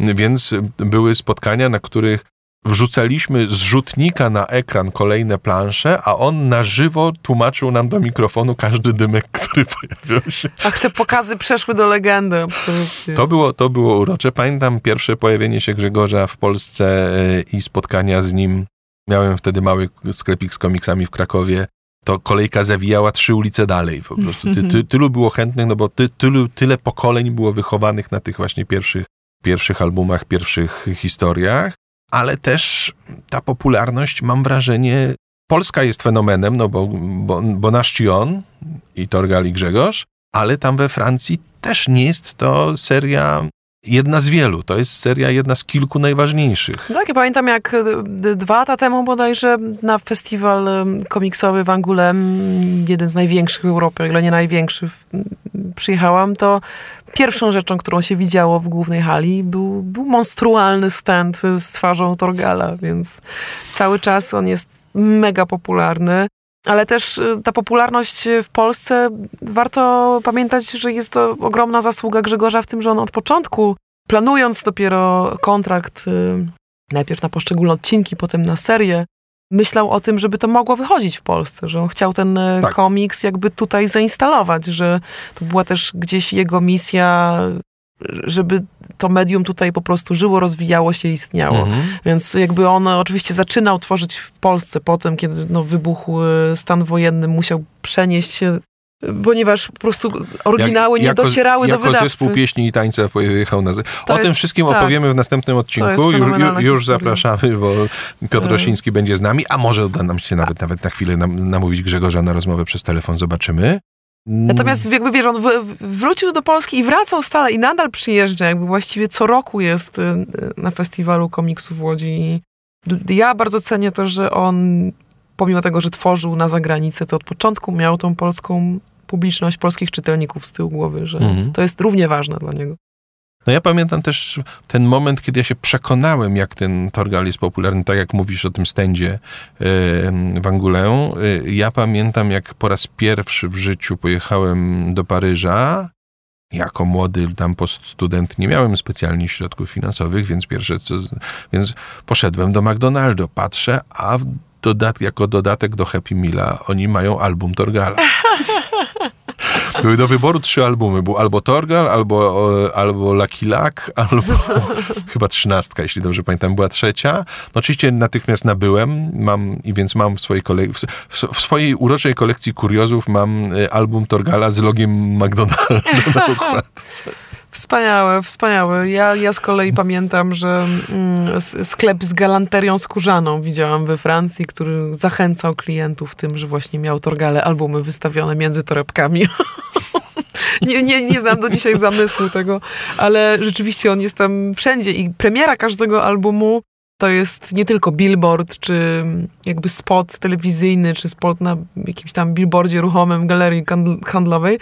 więc były spotkania, na których wrzucaliśmy z rzutnika na ekran kolejne plansze, a on na żywo tłumaczył nam do mikrofonu każdy dymek, który pojawiał się. Ach, te pokazy przeszły do legendy, absolutnie. To było, to było urocze. Pamiętam pierwsze pojawienie się Grzegorza w Polsce e, i spotkania z nim. Miałem wtedy mały sklepik z komiksami w Krakowie to kolejka zawijała trzy ulice dalej. Po prostu ty, ty, tylu było chętnych, no bo ty, tylu, tyle pokoleń było wychowanych na tych właśnie pierwszych, pierwszych albumach, pierwszych historiach, ale też ta popularność, mam wrażenie, Polska jest fenomenem, no bo, bo, bo nasz i Torgal i Grzegorz, ale tam we Francji też nie jest to seria jedna z wielu. To jest seria jedna z kilku najważniejszych. Tak, ja pamiętam jak e, dwa lata temu bodajże na festiwal e, komiksowy w Angule, jeden z największych w Europie, ale nie największy, przyjechałam, to pierwszą rzeczą, którą się widziało w głównej hali był, był monstrualny stand z twarzą Torgala, więc cały czas on jest mega popularny. Ale też y, ta popularność w Polsce, warto pamiętać, że jest to ogromna zasługa Grzegorza w tym, że on od początku, planując dopiero kontrakt, y, najpierw na poszczególne odcinki, potem na serię, myślał o tym, żeby to mogło wychodzić w Polsce, że on chciał ten y, tak. komiks jakby tutaj zainstalować, że to była też gdzieś jego misja żeby to medium tutaj po prostu żyło, rozwijało się, istniało. Mhm. Więc jakby on oczywiście zaczynał tworzyć w Polsce potem, kiedy no, wybuchł e, stan wojenny, musiał przenieść się ponieważ po prostu oryginały Jak, nie jako, docierały jako do wydawcy. Jako zespół pieśni i tańca pojechał na... o jest, tym wszystkim tak, opowiemy w następnym odcinku. Już, już zapraszamy, bo Piotr e. Rosiński będzie z nami, a może uda nam się nawet, nawet na chwilę nam, namówić Grzegorza na rozmowę przez telefon. Zobaczymy. Natomiast jakby wiesz, on wrócił do Polski i wracał stale i nadal przyjeżdża, jakby właściwie co roku jest y, na festiwalu komiksu w Łodzi. Ja bardzo cenię to, że on, pomimo tego, że tworzył na zagranicę, to od początku miał tą polską publiczność, polskich czytelników z tyłu głowy, że mhm. to jest równie ważne dla niego. No ja pamiętam też ten moment, kiedy ja się przekonałem, jak ten Torgal jest popularny, tak jak mówisz o tym stędzie w Angulę. Y, ja pamiętam, jak po raz pierwszy w życiu pojechałem do Paryża. Jako młody tam poststudent nie miałem specjalnie środków finansowych, więc pierwsze co, więc poszedłem do McDonaldo, patrzę, a dodat jako dodatek do Happy Meala oni mają album Torgala. [LAUGHS] Były do wyboru trzy albumy. Był albo Torgal, albo, albo Lucky Luck, [LAUGHS] albo chyba trzynastka, jeśli dobrze pamiętam, była trzecia. No, oczywiście natychmiast nabyłem, mam i więc mam w swojej, kolek- w, w swojej uroczej kolekcji kuriozów mam e, album Torgala z logiem McDonalda [LAUGHS] na [LAUGHS] okładce. Wspaniałe, wspaniałe. Ja, ja z kolei pamiętam, że mm, sklep z galanterią skórzaną widziałam we Francji, który zachęcał klientów tym, że właśnie miał Torgale albumy wystawione między torebkami. [LAUGHS] nie, nie, nie znam do dzisiaj zamysłu tego, ale rzeczywiście on jest tam wszędzie i premiera każdego albumu to jest nie tylko billboard, czy jakby spot telewizyjny, czy spot na jakimś tam billboardzie ruchomym galerii handlowej,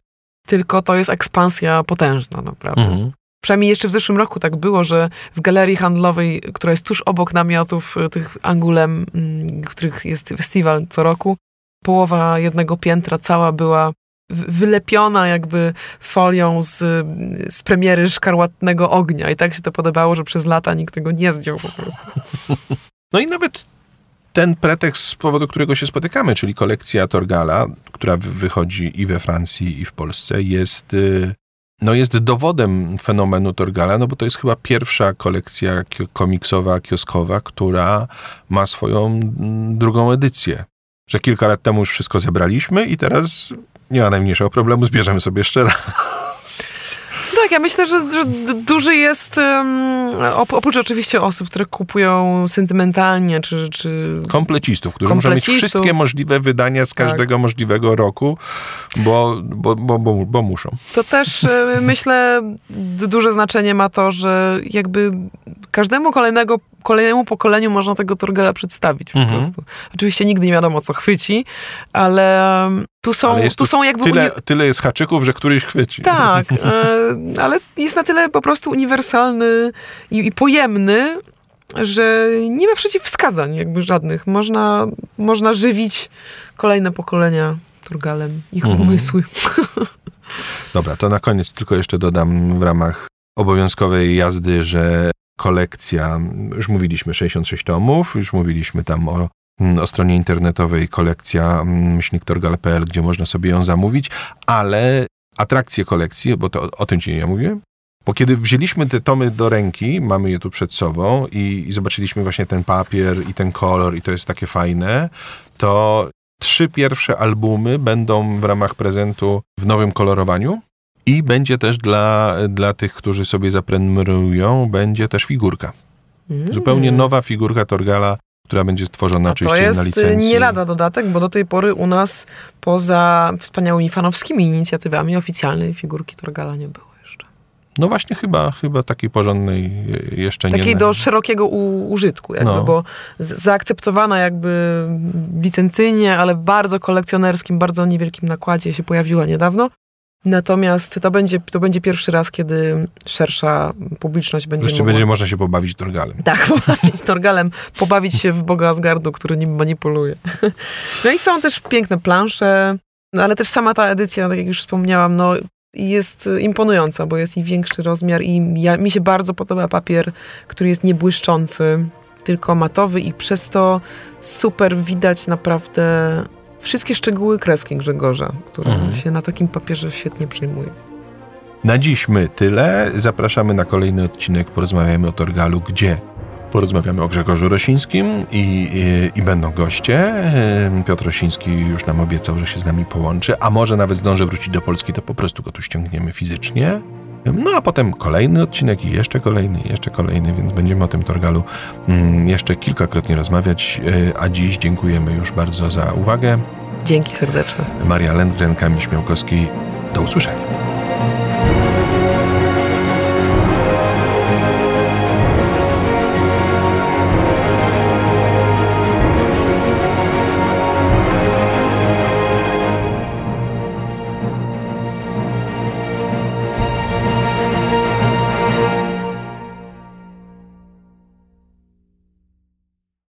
tylko to jest ekspansja potężna, naprawdę. Mhm. Przynajmniej jeszcze w zeszłym roku tak było, że w galerii handlowej, która jest tuż obok namiotów y, tych Angulem, mm, których jest festiwal co roku, połowa jednego piętra cała była wylepiona jakby folią z, z premiery Szkarłatnego Ognia i tak się to podobało, że przez lata nikt tego nie zdjął po prostu. [LAUGHS] No i nawet ten pretekst, z powodu którego się spotykamy, czyli kolekcja Torgala, która wychodzi i we Francji, i w Polsce, jest, y, no jest dowodem fenomenu Torgala, no bo to jest chyba pierwsza kolekcja komiksowa, kioskowa, która ma swoją drugą edycję. Że kilka lat temu już wszystko zebraliśmy i teraz nie ma najmniejszego problemu, zbierzemy sobie jeszcze raz. Tak, ja myślę, że, że duży jest, um, oprócz oczywiście osób, które kupują sentymentalnie, czy... czy komplecistów, którzy komplecistów. muszą mieć wszystkie możliwe wydania z tak. każdego tak. możliwego roku, bo, bo, bo, bo, bo muszą. To też e, myślę, duże znaczenie ma to, że jakby każdemu kolejnego kolejnemu pokoleniu można tego Torgela przedstawić po mhm. prostu. Oczywiście nigdy nie wiadomo, co chwyci, ale tu są, tu są jakby... Tyle, uni... tyle jest haczyków, że któryś chwyci. Tak, [LAUGHS] e, ale jest na tyle po prostu uniwersalny i, i pojemny, że nie ma przeciwwskazań jakby żadnych. Można, można żywić kolejne pokolenia Turgalem, ich mhm. umysły. [LAUGHS] Dobra, to na koniec tylko jeszcze dodam w ramach obowiązkowej jazdy, że kolekcja, już mówiliśmy 66 tomów, już mówiliśmy tam o, o stronie internetowej kolekcja mm, myślniktorgal.pl, gdzie można sobie ją zamówić, ale atrakcje kolekcji, bo to o, o tym ci nie mówiłem, bo kiedy wzięliśmy te tomy do ręki, mamy je tu przed sobą i, i zobaczyliśmy właśnie ten papier i ten kolor i to jest takie fajne, to trzy pierwsze albumy będą w ramach prezentu w nowym kolorowaniu. I będzie też dla, dla tych, którzy sobie zaprenumerują, będzie też figurka. Mm. Zupełnie nowa figurka Torgala, która będzie stworzona oczywiście na licencji. To jest nie lada dodatek, bo do tej pory u nas poza wspaniałymi fanowskimi inicjatywami oficjalnej figurki Torgala nie było jeszcze. No właśnie chyba, chyba takiej porządnej jeszcze takiej nie. Takiej do szerokiego u, użytku jakby, no. bo zaakceptowana jakby licencyjnie, ale w bardzo kolekcjonerskim, bardzo niewielkim nakładzie się pojawiła niedawno. Natomiast to będzie, to będzie pierwszy raz, kiedy szersza publiczność będzie Wreszcie mogła... będzie można się pobawić Torgalem. [LAUGHS] Tak, pobawić Torgalem, pobawić się w Boga Asgardu, który nim manipuluje. [LAUGHS] No i są też piękne plansze, no ale też sama ta edycja, tak jak już wspomniałam, no jest imponująca, bo jest i większy rozmiar i ja, mi się bardzo podoba papier, który jest niebłyszczący, tylko matowy i przez to super widać naprawdę wszystkie szczegóły kreski Grzegorza, które mhm. się na takim papierze świetnie przyjmuje. Na dziś my tyle. Zapraszamy na kolejny odcinek Porozmawiamy o Torgalu, gdzie porozmawiamy o Grzegorzu Rosińskim i, i, i, będą goście. Piotr Rosiński już nam obiecał, że się z nami połączy, a może nawet zdąży wrócić do Polski, to po prostu go tu ściągniemy fizycznie. No a potem kolejny odcinek i jeszcze kolejny, jeszcze kolejny, więc będziemy o tym Torgalu mm, jeszcze kilkakrotnie rozmawiać. E, a dziś dziękujemy już bardzo za uwagę. Dzięki serdeczne. Maria Lendgren, Kamil Śmiałkowski. Do usłyszenia.